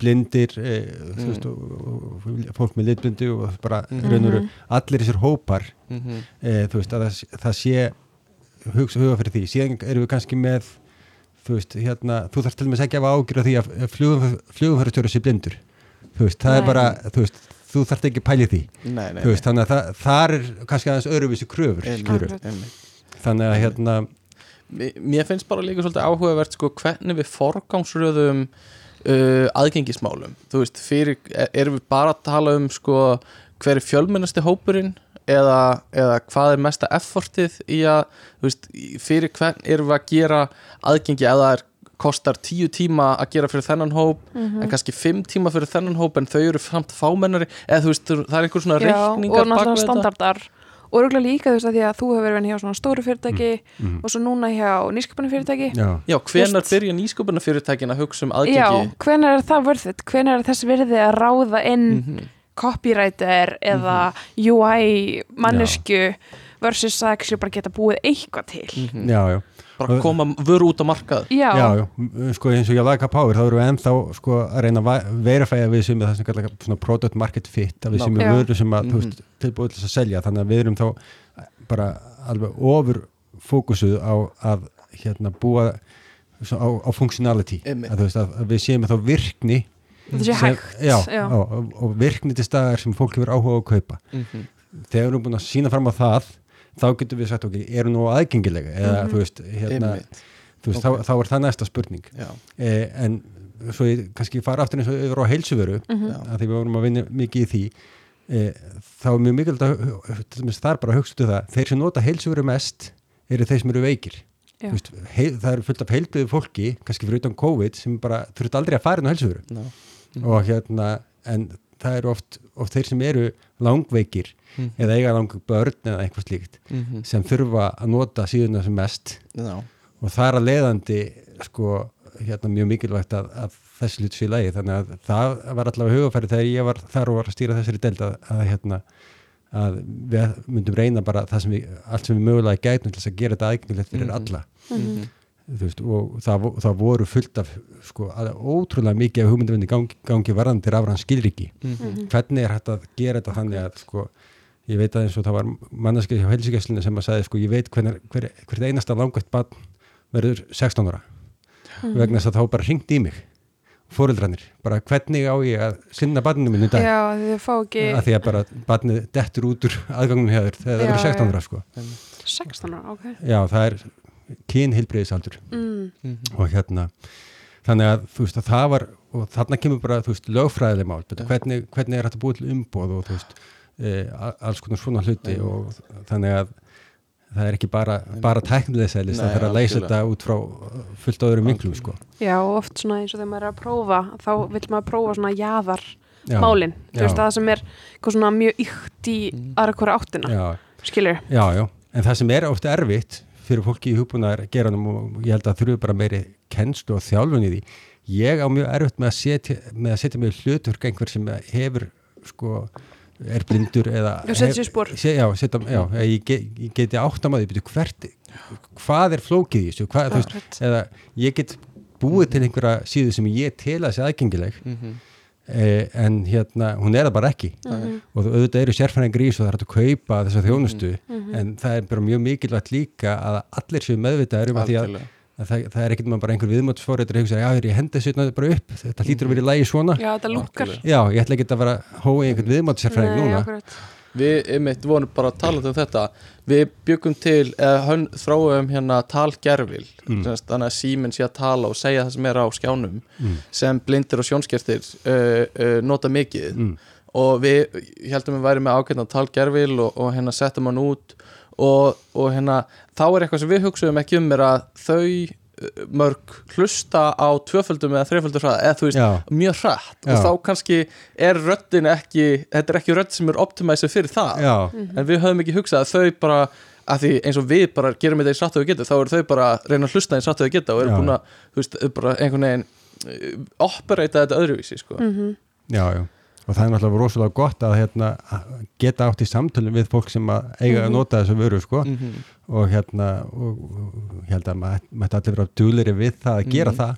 blindir e, þú Mm. veist, og, og, fólk með litblindu og bara Mhm. mm -hmm. allir þessir hópar Mhm. e, veist, að það, það sé hugsa huga fyrir því, síðan erum við kannski með þú veist, hérna þú þarf til og með að hafa ágjur af því að flugumfærastjóra sé blindur þú veist, það er Nei. bara, þú veist þú þarf ekki að pæli því, Nei, nei, þú veist, þannig að það, þar er kannski aðeins öðruvísi kröfur, skilur þannig að hérna Mér- Mér finnst bara líka svolítið áhugavert sko, hvernig við forgangsröðum uh, aðgengismálum. Þú veist, fyrir, er- erum við bara að tala um sko, hver er fjölmennasti hópurinn eða, eða hvað er mesta effortið í að veist, fyrir hvern erum við að gera aðgengi eða er kostar tíu tíma að gera fyrir þennan hóp Mhm. en kannski fimm tíma fyrir þennan hóp en þau eru samt fámennari eða þú veist, það er einhver svona reikningar og náttúrulega standardar og örgulega líka þú veist að því að þú hefur verið hjá svona stóru fyrirtæki mm, og svo núna hjá nýsköpunni fyrirtæki já, Já, hvenar byrja nýsköpunarfyrirtækin að hugsa um Já, aðgengi hvenær er það vörðið? Hvenær er þess virði að ráða inn Mhm. copywriter eða UI mannesku versus að ekki bara geta búið eitthvað til? Mhm. já, já bara koma vöru út á markað Já, Já, sko eins og ég laga Power þá erum við ennþá sko að reyna að verifæja við sem er það sem kallar svona product market fit að við sem er vöru sem að, Mhm. veist, tilbúið til að selja þannig að við erum þá bara alveg ofur fókusuð á að hérna búa svo, á, á functionality Einmitt. að, veist, að, að við séum þá virkni sem, hægt já, já. á, og, og virkni til staðar sem fólk hefur áhuga á að kaupa Mhm. þegar við erum búin að sína fram á það þá getum við sagt ok, eru nú aðgengilega eða Mhm. þú veist, hérna, þú veist Ok. þá, þá er það næsta spurning eh, en svo ég kannski fara aftur eins og yfir á heilsuvöru Mhm. já, að því við vorum að vinna mikið í því eh, þá er mjög mikilvægt að til það er bara að hugsa út það þeir sem nota heilsuvöru mest eru þeir sem eru veikir veist, heil, það eru fullt af heilbriðu fólki kannski fyrir utan COVID sem bara þurft aldrei að fara inn á heilsuvöru já. og hérna en það eru oft, oft þeir sem eru langveikir Mhm. eða eiga lang börn eða eitthvað slíkt Mhm. sem þurfa að nota síðuna sem mest Já, og það er að leiðandi sko, hérna, mjög mikilvægt að, að þessi hlut sé í lagi þannig að það var allavega hugafæri þegar ég var þar og var að stýra þessari deild að, að, hérna, að við myndum reyna bara það sem við, allt sem við mögulega gætum til þess að gera þetta aðgengilegt fyrir Mhm. alla Mhm. Veist, og það, það voru fullt af sko, að- ótrúlega mikið af hugmyndavinni gangi, gangi varðandi rafran skilriki Mhm. hvernig er hægt að gera þetta þannig að sko, ég veit að eins og það var manneskið hjá helsingæslinu sem að sagði sko, ég veit hvernig, hver, hvert einasta langvægt barn verður 16 ára Mhm. vegna þess að þá bara ringt í mig fóreldrarnir, bara hvernig á ég að sinna barninu minn í dag Já, ekki að því að bara barnið dettur út úr aðgangunum hjá þér þegar það verður 16 já. ára sko. 16 ára, ok já, það er kynheilbreyðisaldur mm. Mhm. og hérna þannig að þú veist að það var og þarna kemur bara þú veist lögfræðileg mál betur, hvernig, hvernig er þetta búið til umboð og þú veist e, alls konar svona hluti og þannig að það er ekki bara, bara tæknileg sælis, það þarf að leysa þetta út frá fullt öðrum vinklum sko. Já, og oft svona eins og þegar maður er að prófa þá vil maður prófa svona jaðar já, málin, þú veist það sem er svona mjög ykt í Mhm. aðra hverja áttina, já, skilur já, já, en það sem er ofta erfitt fyrir fólki í hugbúnaðar geranum og ég held að þurfu bara meiri kennslu og þjálfun í því. Ég á mjög erfitt með að setja, með að setja mig í hluturk einhver sem hefur sko, er blindur eða hef- se, já, setja, já, ég, ge, ég geti áttamæði byrju, hvert, hvað er flókið í þessu? Hvað, þú veist, eða ég get búið til einhverja síðu sem ég tel að sé aðgengileg. Mhm. eh, en hérna, hún er það bara ekki Mhm. og þú- auðvitað eru sérfræðingar í þessu og það er hægt að kaupa þessa þjónustu Mhm. en það er bara mjög mikilvægt líka að allir séu meðvitaður um að því að, það, það er ekkert maður bara einhver viðmótsfóriður að hugsa, já, ég hendi þessu hérna bara upp þetta hlýtur að vera í lægi svona Já, þetta Algjörlega. já, ég ætla ekki að vera hói einhvern viðmótssérfræðing núna akkurat. Við, einmitt, vorum bara að tala um þetta Við byggum til, eða þráum hérna talgerfil Mm. þannig að síminn sé að tala og segja það sem er á skjánum mm. sem blindir og sjónskertir uh, uh, nota mikið Mm. og við heldum við væri með ágætna talgerfil og, og hérna settum hann út og, og hérna þá er eitthvað sem við hugsaðum ekki um er að þau mörg hlusta á tvöföldum eða þreföldum hraða eða þú veist, Já. mjög hratt Já. og þá kannski er röddin ekki þetta er ekki rödd sem er optimæsið fyrir það Já, en við höfum ekki hugsað að þau bara að því eins og við bara gerum þetta eins rætt og við getum þá eru þau bara að reyna að hlusta eins rætt og við geta og eru búin að, þú veist, bara einhvern veginn uh, operata þetta öðruvísi sko. já, já og það er náttúrulega rosalega gott að hérna, að geta átt í samtölum við fólk sem að eiga að nota þessu vöru sko. Mhm. og hérna og, og held að maður mætti allir vera dugleri við það að gera Mhm. það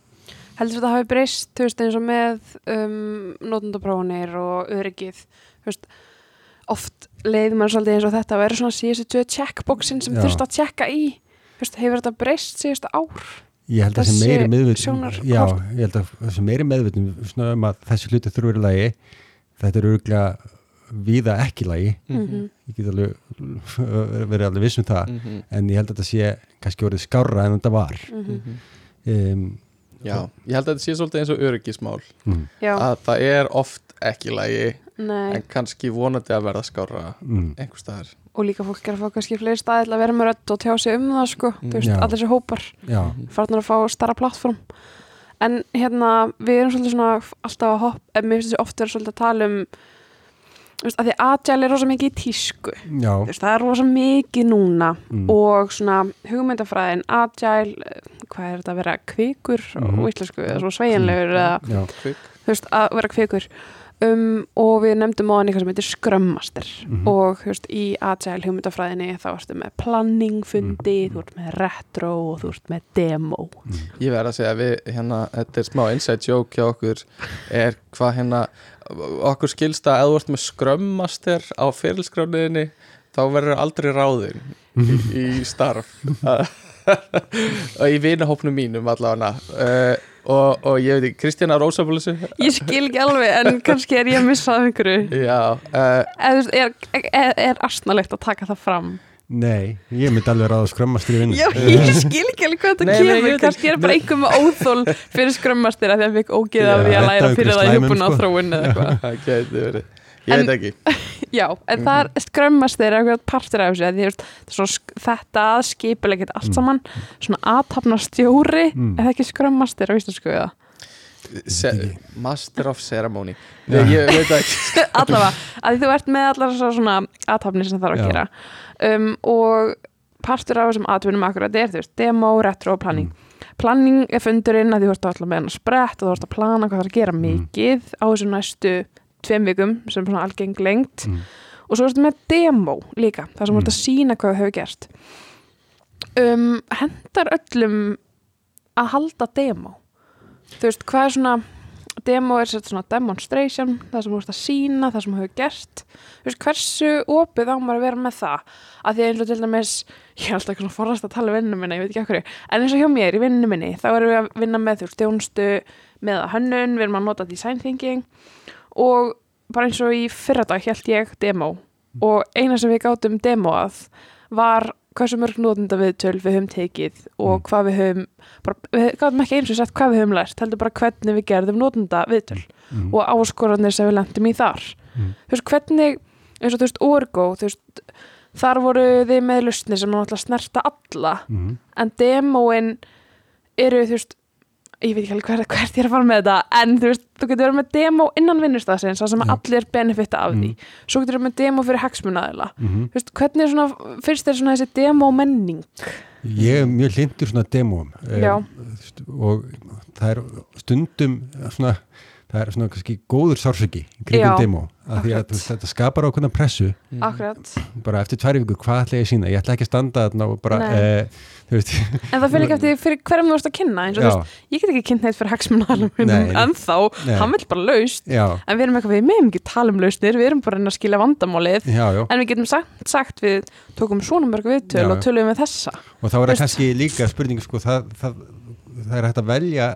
heldur þetta hafi breyst, þú veist, eins og með um, notendaprófunir og öryggið, þú veist oft leiði maður svolítið eins og þetta að vera svona síðustu checkboxin sem þurft að checka í þú veist, hefur þetta breyst síðustu ár ég held að þessi Þessi meiri sjónarhorn. já, ég held að þessi meiri meðvitun svona um að þessi hluti þurfa verið lagi þetta er örgulega víða ekki lagi. Mhm. ég get alveg verið alveg viss um það. Mhm. en ég held að þetta sé kannski orðið skárra en þetta var. Mhm. um, Já, ég held að þetta sé svolítið eins og öryggismál. Mm, já, að það er oft ekki lægi nei. en kannski vonandi að verða skára mm, einhver staðar. Og líka fólk er að fá kannski fleiri staði til að vera með rödd og tjá sig um það sko, þú veist, allir þessi hópar já, farnar að fá starra plattform en hérna, við erum svolítið svona alltaf að hopp, en mér finnst þessi oft vera svolítið að tala um veist, að því agile er rosa mikið í tísku veist, það er rosa mikið núna mm, og svona hugmyndafræðin agile, eh, hvað er þetta að vera kvikur Mhm. og íslensku, eða svo sveigjanlegur eða já, Kvik. þú veist, að vera kvikur um, og við nefndum á hann eitthvað sem heitir skrömmaster Mhm. og þú veist, í agile hugmyndafræðinni þá ertu með planning fundi, Mhm. þú ert með retro og þú ert með demo. Mm, Ég verð að segja að við hérna, þetta er smá inside joke hjá okkur er hvað hérna okkur skilst að ef þú ert með skrömmaster á fyrirlskrániðinni þá verður aldrei ráðin í, í starf. Og í vinahópnum mínum allavega. Uh, og, og ég veit ekki, Kristjana Rósabólusi Ég skil ekki alveg, en kannski er ég að missa af einhverju. Já, uh, þú veist, er, er, er astnalegt að taka það fram? nei, ég myndi alveg ráða skrömmast í vinnu Já, ég skil ekki alveg hvað þetta Nei, nei, ég kemur. veit Kannski er bara einhver með óþól fyrir skrömmastir að því að fikk ógeð af því að læra fyrir það í hjúpuna slæmum, sko. þróun eða eitthvað. það geti verið Ég En- veit ekki. Já, en það er skrömmastir eitthvað partur af þessu. því, þú veist, það Þetta að skipulegget allt saman, svona aðtapna stjóri, Mm. eða ekki skrömmastir á íslensku eða? Se ekki. Master of Ceremony. Nei, ég veit það ekki. Allavega, að því þú ert með allar svo svona aðtapni sem þarf að gera. Um, og partur af þessum atvinnum akkurat er þú veist, demo, retro og planning planning er fundurinn að því þú ert alltaf með hann að sprett og þú ert að plana hvað það er að gera mikið á þessum næstu tveim vikum sem er svona algeng lengt Mm. og svo ertu með demo líka það sem þú ert að sína hvað þú hefur gert. Um, hendar öllum að halda demo? Þú veist, hvað er svona demo er svona demonstration það sem ert að sína, það sem hefur gert. Þú veist, hversu opið á maður að vera með það? Að því eins og til dæmis ég er alltaf eitthvað svona forrast að tala um vinnu minni ég veit ekki okkur, en eins og hjá mér í vinnu minni þá erum við að vinna með þú veist, þjónustu með að hönnun, við erum að nota design thinking og bara eins og í fyrradag held ég demo og eina sem við gátum demoað var hversu mörg notenda viðtöl við höfum tekið og hvað við höfum bara, við gátum ekki eins og sett hvað við höfum lært heldur bara hvernig við gerðum notenda viðtöl Mm. og áskoranir sem við lendum í þar Mm. þú veist hvernig eins og þú veist Orgo þú veist, þar voru þið með lustnir sem náttúrulega snerta alla Mm. en demóin eru þú veist ég veit ekki alveg hvert, hvert ég er að fara með þetta en þú veist, þú getur verið með demo innan vinnustafsins sem Já. allir benefita af því. Svo getur verið með demo fyrir hagsmunaðila Mm. þú veist, hvernig er svona, fyrst er svona þessi demo menning? Ég er mjög hlindur svona demóum Já. og það er stundum svona, það er svona kannski góður sársöki kringum Já, demó af því að veist, þetta skapar ákveðna pressu. Akkurat, bara eftir tværi vikur, hvað ætla ég að sína ég ætla ekki að standa þarna og bara En það fyrir ekki eftir fyrir hverjum þú vorst að kynna eins og þú veist, ég get ekki kynnt neitt fyrir hagsmunaðalum Nei. en þá, hann vil bara laust já, en við erum eitthvað, við meðum ekki tala um lausnir við erum bara að skilja vandamálið. Já, já. En við getum sagt, sagt við tókum svona mörg viðtöl og tölum við þessa. Og þá er það kannski líka spurning sko, það, það, það er hægt að velja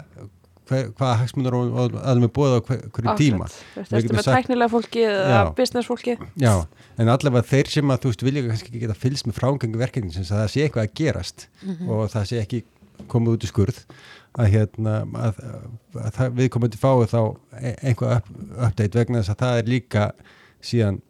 hvaða hagsmunar og, aðlum er búið á hver, hverju tíma ertu getum með tæknilega fólki eða business fólki já, en allavega þeir sem að þú veist vilja kannski ekki geta fylgst með frágangu verkefni sem það sé eitthvað að gerast Mhm. og það sé ekki komið út í skurð að hérna að, að það, við komum til fáið þá e- einhvað up, update vegna þess að það er líka síðan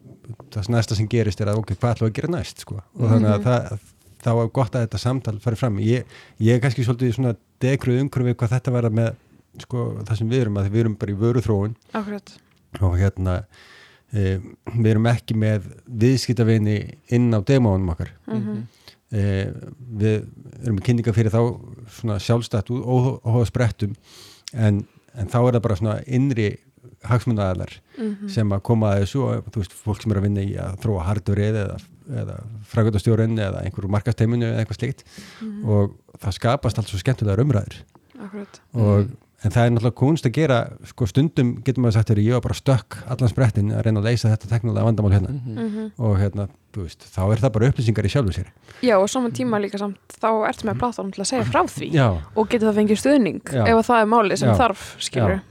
það næsta sem gerist er að ok, hvað ætlum við að gera næst sko? og þannig Mhm. að það, þá er gott að þetta samtal fari fram ég, ég er kannski svolítið svona degruð umhverfið hvað þetta verða með sko, það sem við erum að við erum bara í vöruþróun. Akkurat. Og hérna e, við erum ekki með viðskiptavini inn á demónum okkar. Mm e, við erum með kynninga fyrir þá svona sjálfstætt óhóða sprettum. En, en þá er það bara svona innri hagsmunnaðalar Mhm. sem að koma að þessu og þú veist, fólk sem er að vinna í að þróa hardverið eða, eða frækvöldastjórinn eða einhverju markasteiminu eða eitthvað slikt Mhm. og það skapast alls svo skemmtilegar umræður. Akkurat. Og, en það er náttúrulega kunst að gera sko stundum getur maður sagt þegar ég var bara stökk allan sprettin að reyna að leysa þetta teknulega vandamál hérna Mhm. Mhm. og hérna, þú veist, þá er það bara upplýsingar í sjálfu sér já og saman tíma líka samt þá ertu með platform til að segja frá því Já, og getur það fengið stuðning Já. ef að það er máli sem Já. þarf skilur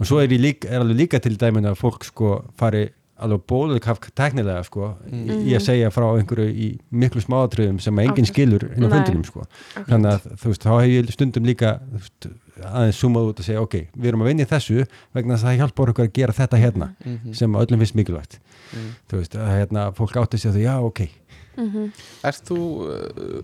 og svo er, líka, er alveg líka til dæmin að fólk sko fari alveg bóðuðkaf teknilega sko í, í að segja frá einhverju í miklu smáatriðum sem enginn Akkurat. skilur inn á fundinum sko þannig að þú veist, þá hef ég stundum líka veist, aðeins sumað út að segja ok, við erum að vinna í þessu vegna þess að það hjálpar okkur að gera þetta hérna Mhm. sem að öllum finnst mikilvægt Mhm. þú veist, að hérna, fólk átti sig að það, já, ok Mhm. Ert þú uh,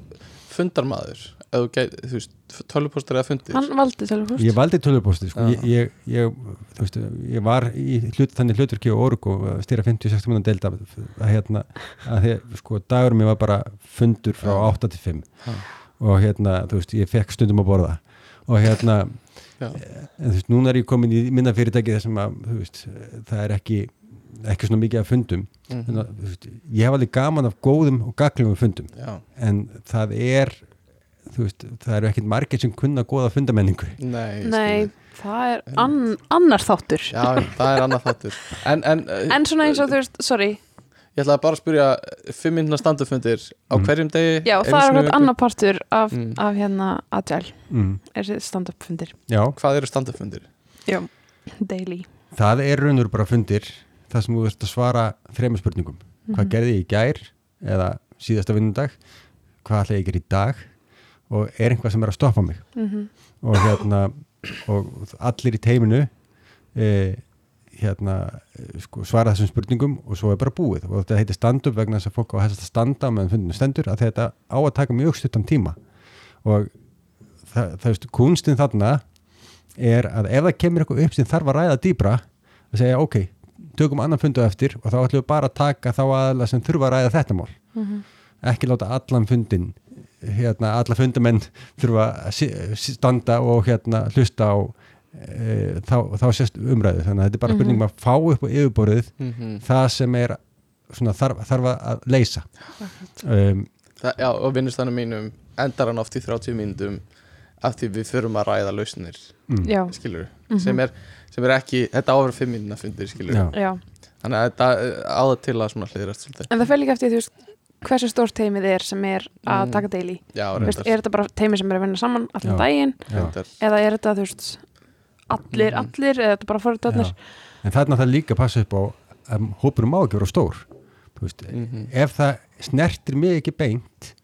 fundarmaður? Eða þú veist, tölvupóstur eða fundir? hann valdi telefúst ég valdi tölvupósti, sko, ég, ég, veist, ég var í hlut, þannig hluturki og orgu að stýra 50-60 minna delta að hérna, að því, sko, dagur mér var bara fundur frá Já. 8 til 5 Já. og hérna, þú veist, ég fekk stundum að borða og hérna Já. en þú veist, núna er ég komin í minna fyrirtæki þessum að, þú veist, það er ekki ekki svona mikið af fundum. Mhm. en, að, ég hef alveg gaman af góðum og gaglum fundum. Já, en það er þú veist, það eru ekkit margir sem kunna góða fundamenningu. Nei, nei, það er ann, annar þáttur. Já, það er annað þáttur. En, en, en svona eins og þú veist, sorry. Ég ætlaði bara að spyrja fimm myndina standufundir á Mm. hverjum degi já, það er viku? annar partur af, Mm. af hérna Agile, mm, er þetta stand-up fundir já, Hvað eru standufundir? já, daily. Það er raunur bara fundir það sem þú veist að svara þremur spurningum. Hvað Mhm. gerði ég í gær eða síðasta vinnundag hvað ætla ég að gera í dag? Og er einhvað sem er að stoppa mig? Mhm. og hérna og allir í teiminu e, hérna sko, svara þessum spurningum og svo er bara búið. Og þetta heitir stand-up vegna þess að fólk á þess að standa meðan fundinu stendur að þetta á að taka mjög stuttan tíma. Og það, það veist, kunstin þarna er að ef það kemur eitthvað upp sem þarf að ræða dýbra að segja ok, tökum annan fundu eftir og þá ætlum við bara að taka þá aðla sem þurfa að ræða þetta mál. Mhm. ekki láta allan fundin hérna, alla fundamenn þurfa að si- si- standa og hérna hlusta á e, þá, þá sést umræðu. Þannig að þetta er bara Mhm. spurning um að fá upp á yfirborðið Mm það sem er svona, þarf, þarf að leysa. Um, Það, já, og vinnustannum mínum endar hann oft í 30 mínútum af því við þurfum að ræða lausnir mm, já, skilur, Mhm. sem, er, sem er ekki þetta áfram 5 mínúna fundir skilur já, já þannig að þetta eh, á það til að svona hliðrast svolítið en það fer líka eftir þú veist hversu stórt teimið er sem er að Mm. taka daily já, Þú veist, reyndar, er þetta bara teimi sem er að vinna saman allan Já. daginn já. eða er þetta þú veist allir, Mhm. allir eða er þetta bara fóröldarnir Já. en þarna það líka að passa upp á að hópurum má ekki vera stór Þú veist, Mhm. ef það snertir mig ekki beint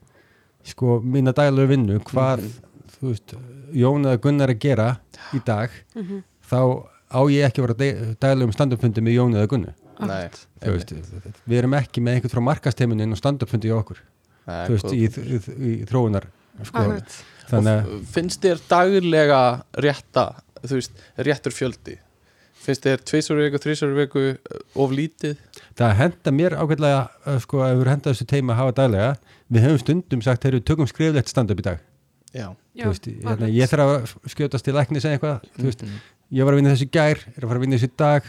sko mína daglegu vinnu hvað Mhm. þú veist, Jón eða Gunnar að gera í dag Mhm. þá á ég ekki að vera de- daglegum standupfundi með Jón eða Gunnu? Nei, Þú veist, við erum ekki með einhvern frá markasteiminu inn á standupfundi í okkur. Nei, veist, góð. í, í, í þróunar sko, þannig að finnst þér daglega rétta veist, réttur fjöldi? Finnst þér tvisar viku, þrísar viku eh, of lítið? Það henda mér ágætlega uh, sko, ef við henda þessu teima að hafa daglega. Við hefum stundum sagt, þegar við tökum skriflegt stand-up í dag. Já, Já, veist, hérna, ég þarf að skjótast til læknis eða eitthvað, veist, Mhm. Ég var að vinna þessu í gær, er að fara að vinna þessu í dag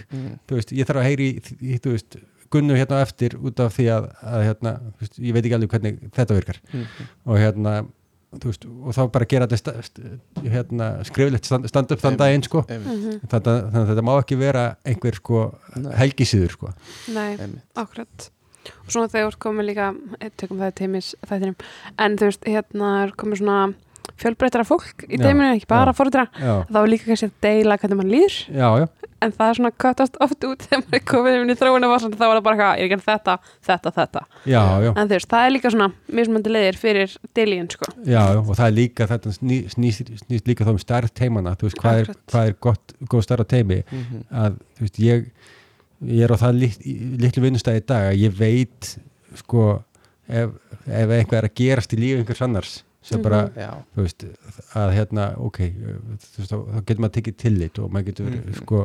þú veist, ég þarf að heyri í, í, þú veist, gunnu hérna eftir út af því að, að hérna, þú veist, ég veit ekki alveg hvernig þetta virkar Mhm. og hérna þú veist, og þá bara gera þetta hérna, skriflegt stand, stand upp þann Einmitt. daginn sko. Mhm. þetta, þannig að þetta má ekki vera einhver sko, Nei. helgisíður sko. Nei, akkurat og svona þegar ert komið líka eh, tökum það í teimis þættinum en þú veist, hérna er komið svona fjölbreytara fólk í Já, teiminu, ekki bara já, þá er líka kannski að deila hvernig mann líður. Já, já, en það er svona köttast oft út þegar maður er komið inn í þróuna þá er það bara eitthvað, ég er þetta, þetta, þetta. Já, já, en þú veist, það er líka svona mismöndi leiðir fyrir deilíin sko. Já, já og það er líka þetta sný, snýst, snýst líka þá um stærð teimana, þú veist, hvað er, hvað er gott, góð stærð á teimi Mhm. að, þú veist, ég ég er á það lit, litlu vinnustæði í dag að ég veit sko, ef, ef einhver er að gerast í lífi einhvers annars sem bara, Já, þú veist að hérna, ok veist, þá, þá getur maður tekið tillit og maður getur Mhm. sko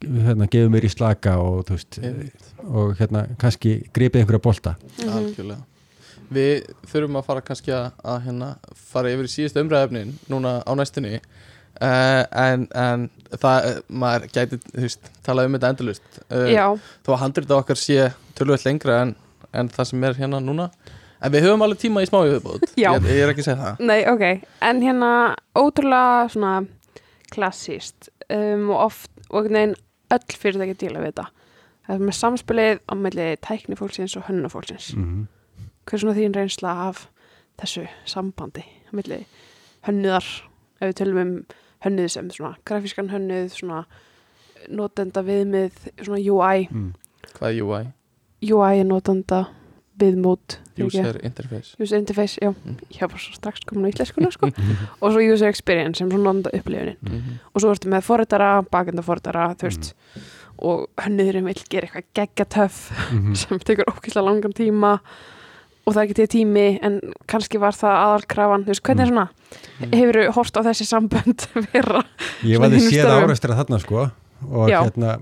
hérna, gefið mér í slaka og þú veist, og hérna kannski gripið einhverja bolta. Mhm. algjörlega. Við þurfum að fara kannski að, að hérna, fara yfir í síðustu umræðefnin núna á næstunni uh, en, en það, maður gæti, þú veist, talað um þetta endalust uh, Já, þó að handrita okkar sé tölvöld lengra en, en það sem er hérna núna en við höfum alveg tíma í smá viðbót Já. ég, ég er ekki að segja það nei, ok En hérna, ótrúlega svona klassíst um, og oft, og einhvern veginn öll fyrirtæki díla við þetta Það er með samspilið á melli tækni fólksins og hönnu fólksins mm -hmm. Hver er svona þín reynsla af þessu sambandi á milli hönnuðar ef við tölum um hönnuð sem svona grafískan hönnuð, svona notenda viðmið, svona UI mm. hvað er UI? UI er notenda viðmót User Interface. User interface, já, Mm. ég var svo strax komin á íslenskuna sko, og svo user experience sem svona notenda upplifunin mm -hmm. og svo ertu með forritara, bakenda forritara þú veist, og hönnuðurinn vil gera eitthvað geggjatöf Mhm. sem tekur ókvæslega langan tíma. Og það er ekki til tími en kannski var það aðalkrafan. Þú veist, hvernig er svona, hefur þú hort á þessi sambönd vera Ég var þínum séð störfum. áreistra þarna sko. Og Já. hérna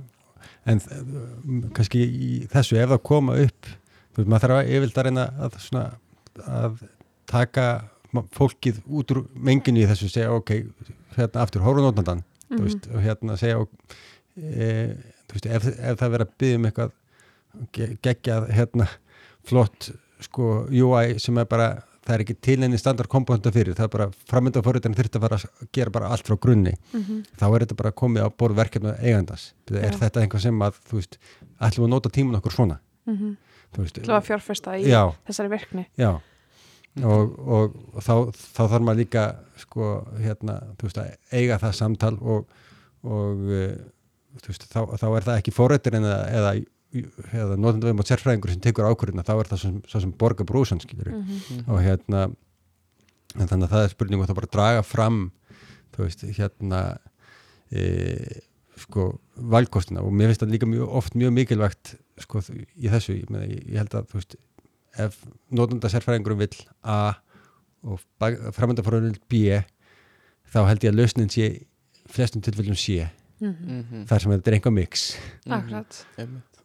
en kannski í þessu ef það koma upp veist, maður þarf að yfirlt að reyna að, svona, að taka fólkið út úr menginu í þessu segja ok, hérna aftur hórunótnandan Mhm. þú veist, og hérna segja og, e, veist, ef, ef það verið að byggja um eitthvað ge- geggjað hérna flott sko UI sem er bara það er ekki til enni standardkomponenta fyrir það er bara framöndaforritin þurft að fara að gera bara allt frá grunni Mhm. þá er þetta bara komið á borð verkefna eigandans er Já. þetta einhvað sem að þú veist, ætlum að nota tímun okkur svona þú veist, til að fjárfesta í já, þessari virkni. Já. Og, og, og þá, þá þarf maður líka sko, hérna, þú veist, að eiga það samtal og, og þú veist, þá, þá er það ekki forrættir en eða, eða, eða notendum og sérfræðingur sem tekur ákvörðina, þá er það svo, svo sem borga brúsan, Mhm. og hérna en þannig að það er spurning um það bara draga fram þú veist, hérna e, sko valkostina og mér finnst það líka mjög, oft mjög mikilvægt sko í þessu ég, meina, ég, held að þú veist ef notunda sérfræðingurum vill A og framöndafórunum vill B þá held ég að lausnin sé flestum tilfellum C Mhm. þar sem þetta er einhver mix Akkurat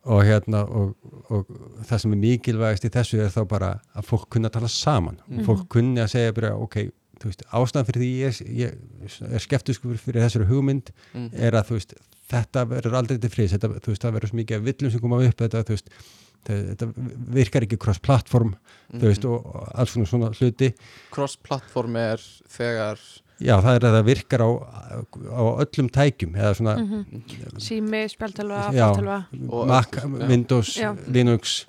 og hérna og, og það sem er mikilvægast í þessu er þá bara að fólk kunna tala saman Mhm. og fólk kunni að segja bara ok, þú veist, ástæðan fyrir því ég, ég er skeptiskur fyrir þessari hugmynd Mhm. er að þú veist, þetta verður aldrei til friðs, þetta, þú veist, það verður svo mikið af villum sem koma upp, þetta, þú veist þetta, virkar ekki cross-platform þú veist, og, alls svona svona hluti Cross-platform er þegar já, það er að það virkar á, á öllum tækjum, eða svona Mhm. Sími, spjaltölva, Já. fartölva Og Mac, já. Windows, Já. Linux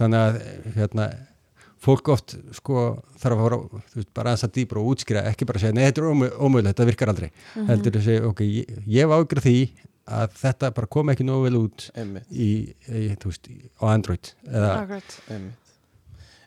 þannig að hérna, fólk oft sko, þarf að fara veist, bara aðeins að dýbra og útskýra ekki bara að segja, nei þetta er ómöðulegt, þetta virkar aldrei. Mhm. heldur að segja, ok, ég, ég hef ágjörð því að þetta bara kom ekki nógu vel út í, í þú veist, á Android eða,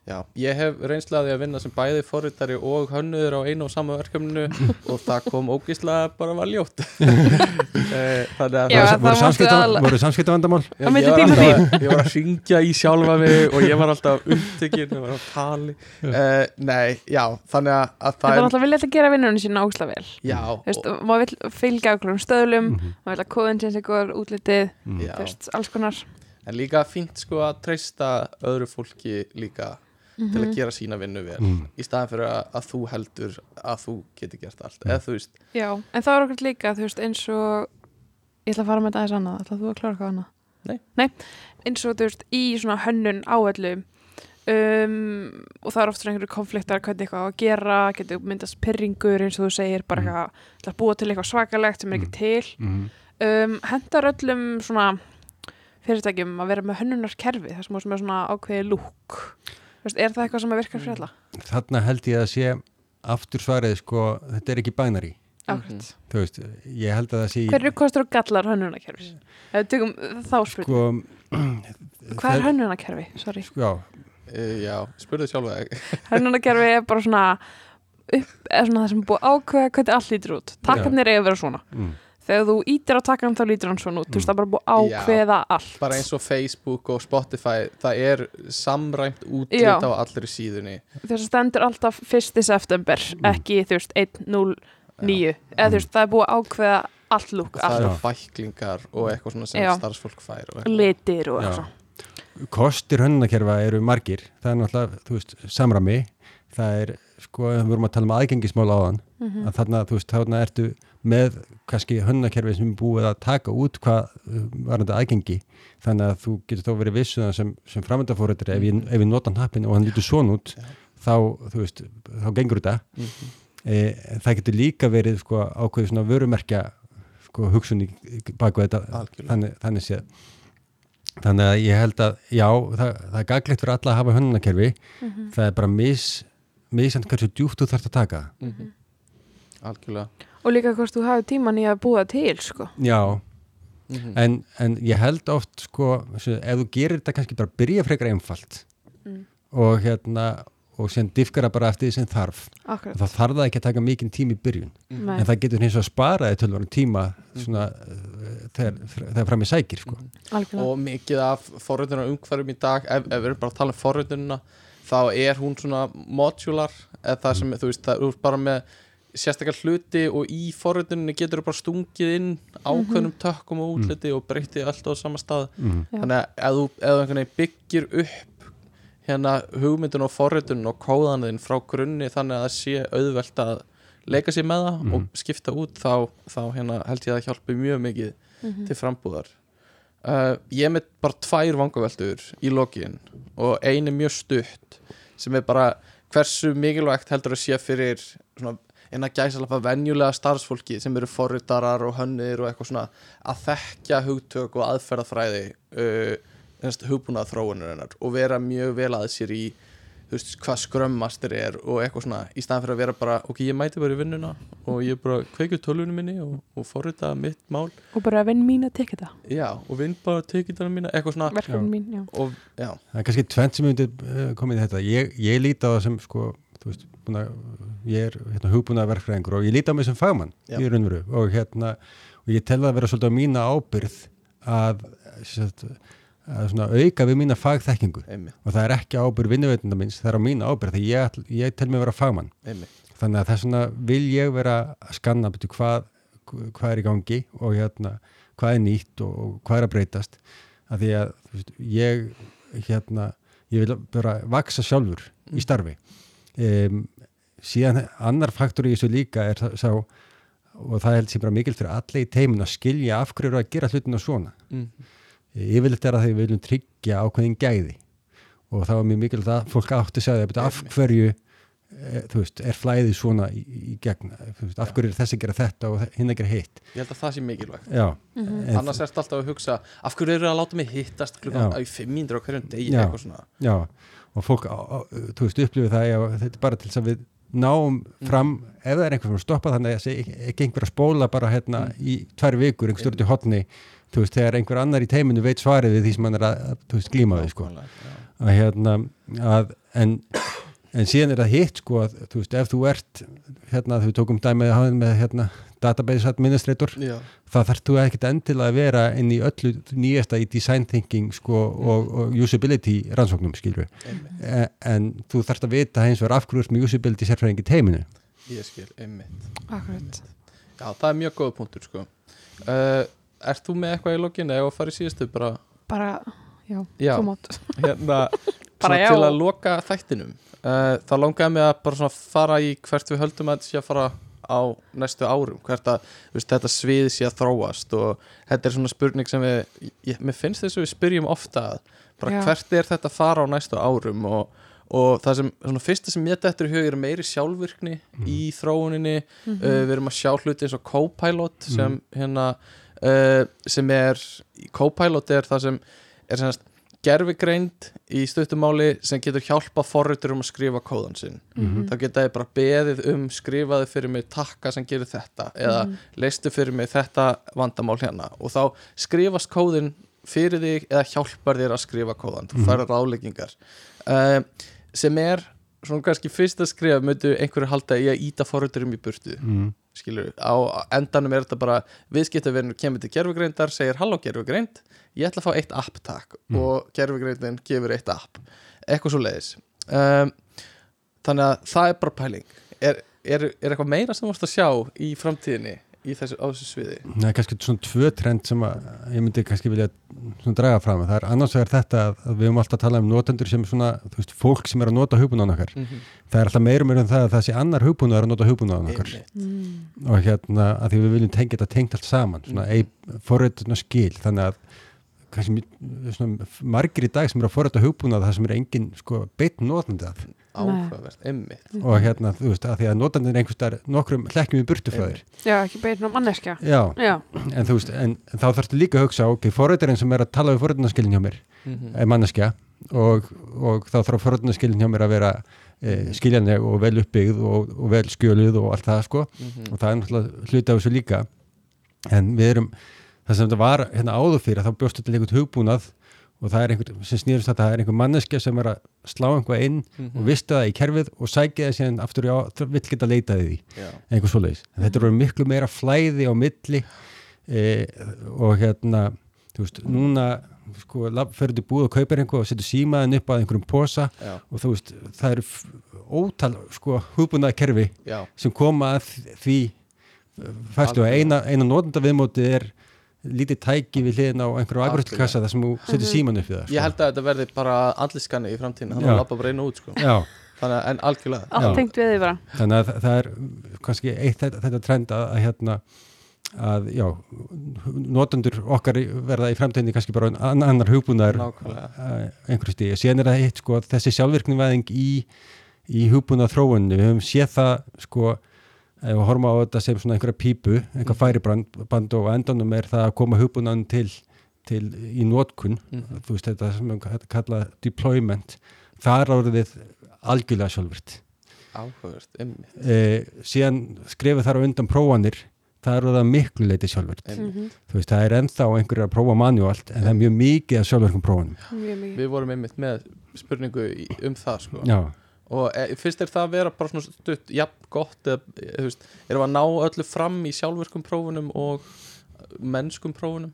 Já, ég hef reynslaði að vinna sem bæði forritari og hönnuður á einu og sama verkefninu og það kom ógíslega bara var ljótt. Eh, Þannig að Já, voru, það aðla- voru samskiptavandamál? Á ég, var ég var að syngja í sjálfa mig og ég var alltaf upptekinn ég var að tali. Uh, Nei, já, þannig að, að Það það er alltaf vilja að gera vinnunum sína ósla vel. Já, Þú veist, og, maður vil fylgja okkur um stöðlum Mhm. maður vil að kóðin sinns eitthvað útlitið Mm. veist, alls konar. En líka fínt sko að treysta öðru fólki líka til Mhm. að gera sína vinnu vel Mm. í staðan fyrir að, að þú heldur að þú geti gert allt eða þú veist, Já, en það er okkur líka, þú veist, eins og ég ætla að fara með þetta aðeins annað ætla þú að klára hvað annað? Nei. eins og þú veist, í svona hönnun áöllu um, og það er oft svona einhverju konfliktar hvernig eitthvað að gera, getur myndast pyrringur eins og þú segir, bara Mm. eitthvað ætla að búa til eitthvað svakalegt sem er ekki Mm. til Mm. um, hendar öllum svona fyrirtækjum að vera með hönnunarkerfi þar sem er svona ákveði lúk veist, er það eitthvað sem virkar fyrir alla? þarna held ég að sé aftur svarið sko, þetta er ekki bænari Akkurat. þú veist, ég held að það sé Hver eru kostur og gallar hönnunarkerfis? Ef við tökum þá spurning. sko Hvað er hönnunarkerfi? Sorry. Já, uh, já, spurðu sjálfa Hönnunarkerfi er bara svona upp, eða svona það sem er búið að ákveða hvernig allt lítur út. Takkarnir eiga að vera svona. mm, þegar þú ítir á takkan þá lítur hann svona út, þú veist það er bara búið að Já. ákveða allt. Bara eins og Facebook og Spotify það er samræmt útlit Já. á allri síðunni. Þess að stendur alltaf 1. september ekki þú veist 1.09 eða þú veist það er búið ákveða allt lúk, það eru bæklingar og eitthvað svona sem Já. starfsfólk fær litir og eitthvað. Kostir hönnakerfa eru margir. Það er náttúrulega, þú veist, samrami það er, sko, við vorum að tala um aðgengismál áðan, Mhm. að þarna, þú veist, þarna ertu með kannski hönnakerfi sem er búið að taka út hvað uh, var þetta aðgengi. Þannig að þú getur þá verið vissuðan sem, sem framöndafórættir ef, ég- ef ég nota hnappin og hann lítur svona út þá, þú veist, þá gengur þetta. Mhm. e, það getur líka verið sko, ákveðið svona vörumerkja sko, hugsun í baku þetta. Þannig, þannig séð. Þannig að ég held að já, það, það er gaglegt fyrir alla að hafa hönnunarkerfi. Mhm. það er bara mis misand hversu djúpt þú þarfst að taka. Mhm. algjörlega og líka hvort þú hafi tíman í að búa til sko. já, Mhm. en, en ég held oft sko, ef þú gerir þetta kannski bara byrja frekar einfalt Mm. og hérna og sem diffkara bara eftir því sem þarf akkurat, þá þarf það ekki að taka mikinn tíma í byrjun Nei. en það getur hins vegar sparaði tölvarum tíma svona, uh, þegar, þegar fram í sækir sko. algjörlega og mikið af forröðunar umhverfum í dag ef, ef við erum bara að tala um forröðununa þá er hún svona modular eða það sem, þú veist, það er bara með sérstakar hluti og í forröðuninu getur þú bara stungið inn ákveðnum tökkum og útliti og breytið allt á sama stað mm. Já. þannig að ef þú, ef þú einhvern veginn byggir upp hérna hugmyndun og forröðun og kóðanðin frá grunni þannig að það sé auðvelt að leika sér með það Mhm. og skipta út þá, þá hérna, held ég að það hjálpi mjög mikið Mhm. til frambúðar uh, ég er með bara tvær vangaveltur í lokin og ein er mjög stutt sem er bara hversu mikilvægt heldur að sé fyrir svona en að gæsa alveg venjulega starfsfólki sem eru forritarar og hönnir og eitthvað svona að þekkja hugtök og aðferðafræði uh, hugbúnað þróunarinnar og vera mjög vel að sér í veist, hvað skrömmastir er og eitthvað svona í staðan fyrir að vera bara, ok, ég mæti bara í vinnuna og ég bara kveikju tölvunum minni og, og forrita mitt mál. Og bara vinn mín að tekja það Já, og vinn bara tekitana mína, eitthvað svona. Verkefni mín, já. Og já, það er kannski tvent sem myndi uh, komið í þetta. Ég, ég líti á það sem sko, þú veist, búin að, ég er hérna, hugbúna verkfræðingur og ég líti á mig sem fagmann Já. í raunveru og hérna og ég tel það að vera svolítið á mína ábyrð að, að svona, auka við mína fagþekkingu. Einmitt, og það er ekki ábyrð vinnuveitenda minns, það er á mína ábyrð þegar ég, ég tel mig vera fagmann. Einmitt. Þannig að þess vegna vil ég vera að skanna betur hvað, hvað er í gangi og hérna, hvað er nýtt og, og hvað er að breytast. Að því að veist, ég hérna, ég vil bara vaksa sjálfur í starfi um, síðan annar faktor í þessu líka er sá- og það held sem bara mikil fyrir allir í teimin að skilja af hverju eru að gera hlutina svona. Mm. yfirleitt er að þeir viljum tryggja ákveðin gæði. Og það var mjög mikilvægt að fólk átti að segja það af hverju e, þú veist, er flæðið svona í, í gegn Þú veist, af hverju er þessi að gera þetta og hinn að gera hitt. Ég held að það sé mikilvægt. Mhm. en, Annars ertu alltaf að hugsa, af hverju eru að láta mig hittast klukkan á 500 á hverjum degi Já. eitthvað svona? Já og fólk, upplifið það já, þetta er bara til þess að við náum fram ef það er einhver sem er að stoppa þannig að það sé ekki- einhver að spóla bara hérna í tvær vikur, einhver stjórn til hotni þú veist, þegar einhver annar í teiminu veit svarið við því sem hann er að, veist, glíma við sko. Að hérna að, en, en síðan er það hitt sko að þú veist ef þú ert hérna þú tókum dæmið að hafa með hérna database administrator Já, það þarf þú ekkert endilega að vera inn í öllu nýjasta í design thinking sko og, og usability rannsóknum skilur einmitt, en, en þú þarfst að vita hins vegar af hverju þú ert með usability sérfræðingi teiminu. Ég skil, einmitt. Já, það er mjög góð punktur sko. Uh, Ert þú með eitthvað í lokin eða að fara í síðustu bara, bara, já, já, kom átt hérna Bara já. til að loka þættinum uh, þá langaði mig að bara svona fara í hvert við höldum að þetta sé að fara á næstu árum, hvert að þú veist, þetta svið sé að þróast og þetta er svona spurning sem við ég, mér finnst þess að við spyrjum ofta að bara Já. hvert er þetta að fara á næstu árum og, og það sem, svona fyrsta sem ég dettur í hug er meiri sjálfvirkni í þróuninni Mhm. uh, við erum að sjá hluti eins og Copilot sem hérna uh, sem er, Copilot er það sem er semast gerfigreind í stuttumáli sem getur hjálpa forritur um að skrifa kóðan sinn. Mhm. þá geta ég bara beðið um skrifaði fyrir mig takka sem gerir þetta eða Mhm. leistu fyrir mig þetta vandamál hérna. Og þá skrifast kóðin fyrir þig eða hjálpar þér að skrifa kóðan þú færður ráðleggingar. Uh, sem er svona kannski fyrsta skrifa myndu einhverju halda í að íta forriturum í burtu mm. skilur á endanum er þetta bara viðskiptaverinu kemur til gerfugreindar segir halló gerfugreind, ég ætla að fá eitt app takk Mm. og gerfugreindin gefur eitt app, eitthvað svo leiðis um, þannig að það er bara pæling. Er, er, er eitthvað meira sem þú vorst að sjá í framtíðinni í þessu, þessu sviði? Það er kannski svona tvö trend sem að ég myndi kannski vilja svona draga fram. Það er annars vegar þetta að, við höfum alltaf að tala um notendur sem svona, þú veist, fólk sem er að nota hugbúnaðan okkar. Mm -hmm. það er alltaf meira en það að það sé annar hugbúnaðar að nota hugbúnaðan okkar. Mm. og hérna að því við viljum tengja þetta tengt allt saman svona mm. forröðuna skil þannig að kannski svona, margir í dag sem eru að forröða hugbúnað það sem er engin sko, beitt notandi af áhugavert, einmitt. Og hérna þú veist að því að notandi er einhvers þar nokkrum hlekkjum í burtu frá þér. Já, ekki beina manneskja. já, Já, en þú veist en, þá þarfstu líka að hugsa ok, forröðarinn sem er að tala við forröðunarskilin hjá mér mm er manneskja og, og þá þarf forröðunarskilin hjá mér að vera e, skiljanleg og vel uppbyggð og, og vel skjöluð og allt það sko. Mhm. og það er náttúrulega hluti af þessu líka. En við erum það sem þetta var hérna áður fyrir þá bjóstu til einhvern hugbúnað og það er einhvern sem snýrst þetta, það er einhver manneskja sem er að slá einhvað inn Mhm. og vistu það í kerfið og sækja það síðan aftur í á, það vill geta leitaði því. Einhver svoleiðis, en þetta eru miklu meira flæði á milli e, og hérna þú veist, núna sko, fyrir til búð og kaupir einhver og setur símaðin upp að einhverjum posa Já, og þú veist, það eru ótal sko hugbúnaða kerfi já, sem koma að því. Fæstu að eina, eina notenda viðmóti er lítið tæki við hliðin á einhverju afgröðskassa þar sem þú setur síman upp við það sko. ég held að þetta verði bara andliskanni í framtíðinu, þannig að lappa bara inn og út sko. Já, þannig að, en algjörlega. Þannig að það, það er kannski eitt þetta, þetta trend að, að hérna að já, notendur okkar í- verða í framtíðinni kannski bara an, annar hugbúnaður Nákvæmlega. einhverju stíð, síðan er það hitt sko þessi sjálfvirknivæðing í, í hugbúnað þróunni, við höfum séð það sko ef við horfum á þetta sem svona einhverja pípu, einhver færibrand band og á endanum er það að koma hugbúnaðan til, til í notkun Mhm. þú veist þetta sem við kalla deployment, það er orðið algjörlega sjálfvirt áhugavert, einmitt, e, síðan skrifið þar á undan prófanir það er orðið að miklu leiti sjálfvirt einmitt. Mhm. þú veist, það er ennþá einhverju að prófa manuált en það er mjög mikið af sjálfverkum prófanum Mjög mikið. við vorum einmitt með spurningu um það sko. Já, og e, fyrst er það að vera bara svona stutt jafn gott, eða, e, þú veist, erum við að ná öllu fram í sjálfvirkum prófunum og mennskum prófunum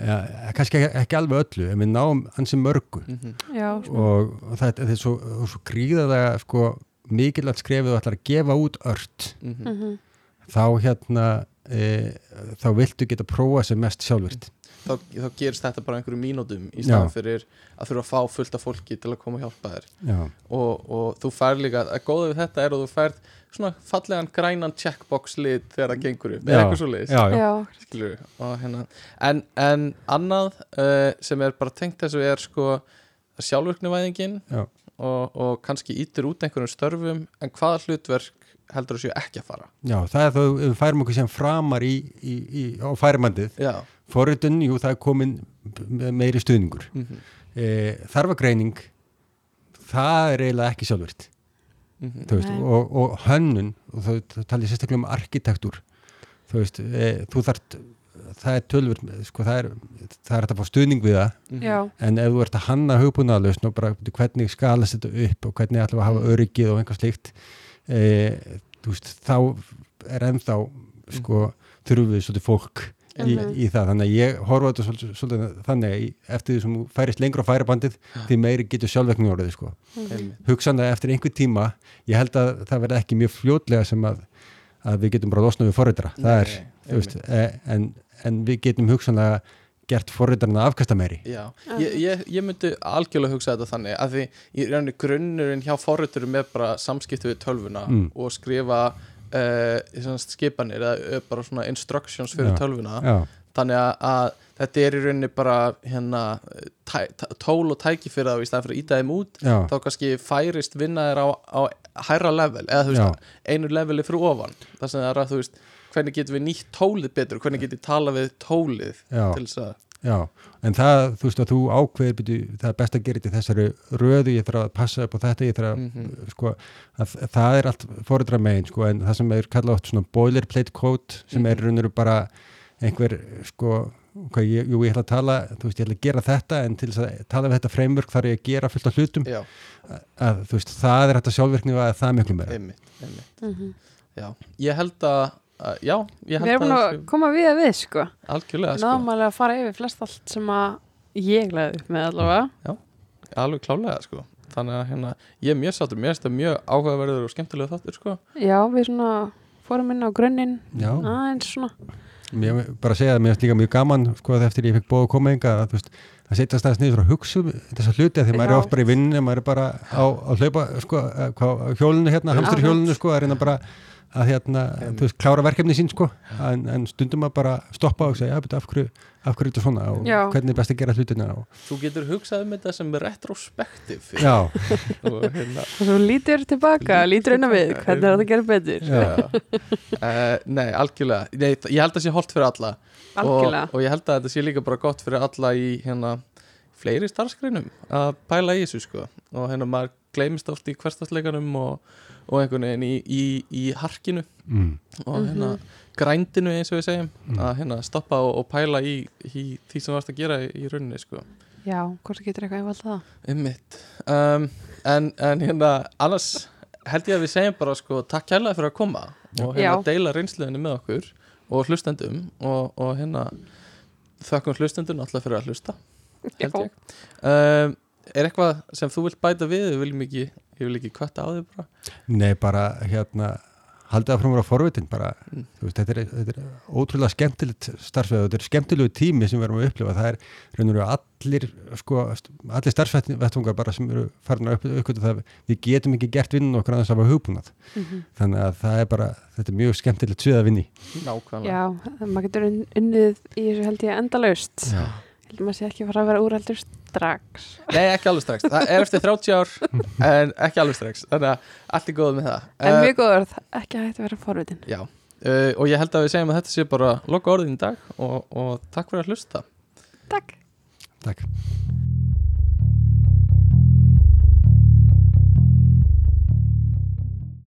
ja, kannski ekki, ekki alveg öllu en við náum ansi mörgu mm Já, svona. og, og það, það er svo, svo gríðalega sko, mikilvægt skrefið og ætlar að gefa út ört -hmm. Mhm. þá hérna e, þá viltu geta prófa sem mest sjálfvirt þá, þá gerist þetta bara einhverju mínútum í staðan fyrir að þurfa að fá fullt af fólki til að koma að hjálpa þér. Já, og, og þú fær líka, að góða við þetta er að þú fær svona fallegan grænan checkbox lit þegar það gengur upp, eða eitthvað svo leiðis og hérna en, en annað uh, sem er bara tengt þessu er sko sjálfvirknivæðingin já. og, og kannski ítir út einhverjum störfum en hvaða hlutverk heldur þessu ekki að fara. Já, það er þá ef við færum okkur sem framar í, í, í, á færimandið já, forritun, jú, það er komin me- meiri stuðningur. Mm -hmm. e, þarfagreining það er eiginlega ekki sjálfvirt þú veist, Nei. og, og hönnun og þú, þú talið sérstaklega um arkitektúr þú veist, e, þú þart það er tölvur, sko það er það er að fá stuðning við það. Mhm. já, en ef þú ert að hanna hugbúnaðalust og bara hvernig skalast þetta upp og hvernig ætlum við að hafa öryggið og einhvað slíkt e, veist, þá er ennþá sko, þurfum við svolítið fólk í, Mhm. í það, þannig að ég horfa á þetta svolítið, svolítið þannig að í- eftir því sem færist lengra á færibandið, því meiri getur sjálfvegning orðið sko. Einmitt. hugsanlega eftir einhver tíma ég held að það verði ekki mjög fljótlega sem að, að við getum bara losnað við forriðra það er, Nei, veist, e, en, en við getum hugsanlega gert forriðarna afkasta meiri. Já, ég, ég, ég myndi algjörlega hugsa þetta þannig að því í rauninni grunnurinn hjá forriturum er bara samskipti við tölvuna Mm. og skrifa uh, skipanir eða uh, bara svona instructions fyrir Já. tölvuna. Já, þannig að, að þetta er í rauninni bara hérna, tæ, tól og tæki fyrir það í staðan fyrir að íta þeim út já, þá kannski færist vinna þér á, á hærra level eða þú veist, einu leveli fyrir ofan. Það sem það er að þú veist hvernig getum við nýtt tólið betur hvernig getum við tala við tólið já, til þess að já en það, þú veist að þú ákveður byrju, það er best að gera þetta í þessari röðu ég þarf að passa upp á þetta ég þarf að, Mhm. sko, að það er allt forriðra megin, sko, en það sem er kallað oft svona boilerplate code sem er Mhm. raunveru bara einhver, sko hvað, ég, jú, ég ætla að tala, þú veist, ég ætla að gera þetta en til þess að tala við þetta framework þarf ég að gera fullt af hlutum já, að, þú veist, það er þetta sjálfvirkni að það er miklu meira einmitt, einmitt Mhm. Já, ég held að já, ég Við held erum búin að að koma við að við sko. Algjörlega Við sko, náðum alveg að fara yfir flest allt sem að ég laði upp með allavega. Alveg klálega sko. Þannig að hérna, ég er mjög sáttur, mér finnst það mjög áhugaverður og skemmtilega þáttur sko. Já, við svona fórum inn á grunninn Já, aðeins svona. Mér bara segja að mér finnst líka mjög gaman sko að eftir ég fekk bóð að koma enga að þú veist að setja staðast niður og hugsa um þessa hluti af því maður Já. er oft bara í vinnu, maður er bara á, á hlaupa sko, að- á hjólinu hérna, hamstur hjólinu sko, að reyna bara að hérna, þú veist, klára verkefni sín sko, en, en stundum að bara stoppa og segja, af hverju, af hverju er þetta svona? Og Já. hvernig er best að gera hlutina og, þú getur hugsað um þetta sem retrospektiv já, og hérna og svo lítur tilbaka, lítur inn á við hvernig er þetta að gera betur? Uh, nei, algjörlega. Nei, ég held að það sé holdt fyrir alla. Og, og ég held að þetta sé líka bara gott fyrir alla í hérna fleiri starfsgreinum að pæla í þessu sko. Og hérna maður gleymist oft í hverstasleikanum og, og einhvern veginn í, í, í harkinu. Mm, og Mhm. hérna grændinu eins og við segjum. Mm. að hérna stoppa og, og pæla í, í því sem varst að gera í, í rauninni sko. Já, hvort getur eitthvað einfalt það? Einmitt. Um, en, en hérna annars held ég að við segjum bara sko takk kærlega fyrir að koma og hérna Já. deila reynsluðinni með okkur og hlustendum og, og hérna þökkum hlustendun alltaf fyrir að hlusta held ég. Um, er eitthvað sem þú vilt bæta við? Við viljum ekki, ég vil ekki kvötta á þig bara nei, bara hérna haldið að frum að forvitin bara, Mm. þú veist, þetta er, þetta er ótrúlega skemmtilegt starfsveið og þetta er skemmtilegu tími sem við erum að upplifa, það er raun og veru allir, sko, allir starfsvettfungar bara sem eru farin að upp, uppgötu það, við getum ekki gert vinnun okkur aðeins af að hugbúnað, Mhm. þannig að það er bara, þetta er mjög skemmtilegt svið að vinni. nákvæmlega Já, maður getur unn- unnið í þessu held ég endalaust Já. Heldur maður sé ekki fara að vera úrældur strax. Nei ekki alveg strax, það er eftir 30 ár en ekki alveg strax. Þannig að allt er góð með það. En Eh, mjög góður, ekki að hægt að vera forvitin. Já, uh, og ég held að við segjum að þetta sé bara loka orðin í dag og, og takk fyrir að hlusta. Takk. Takk.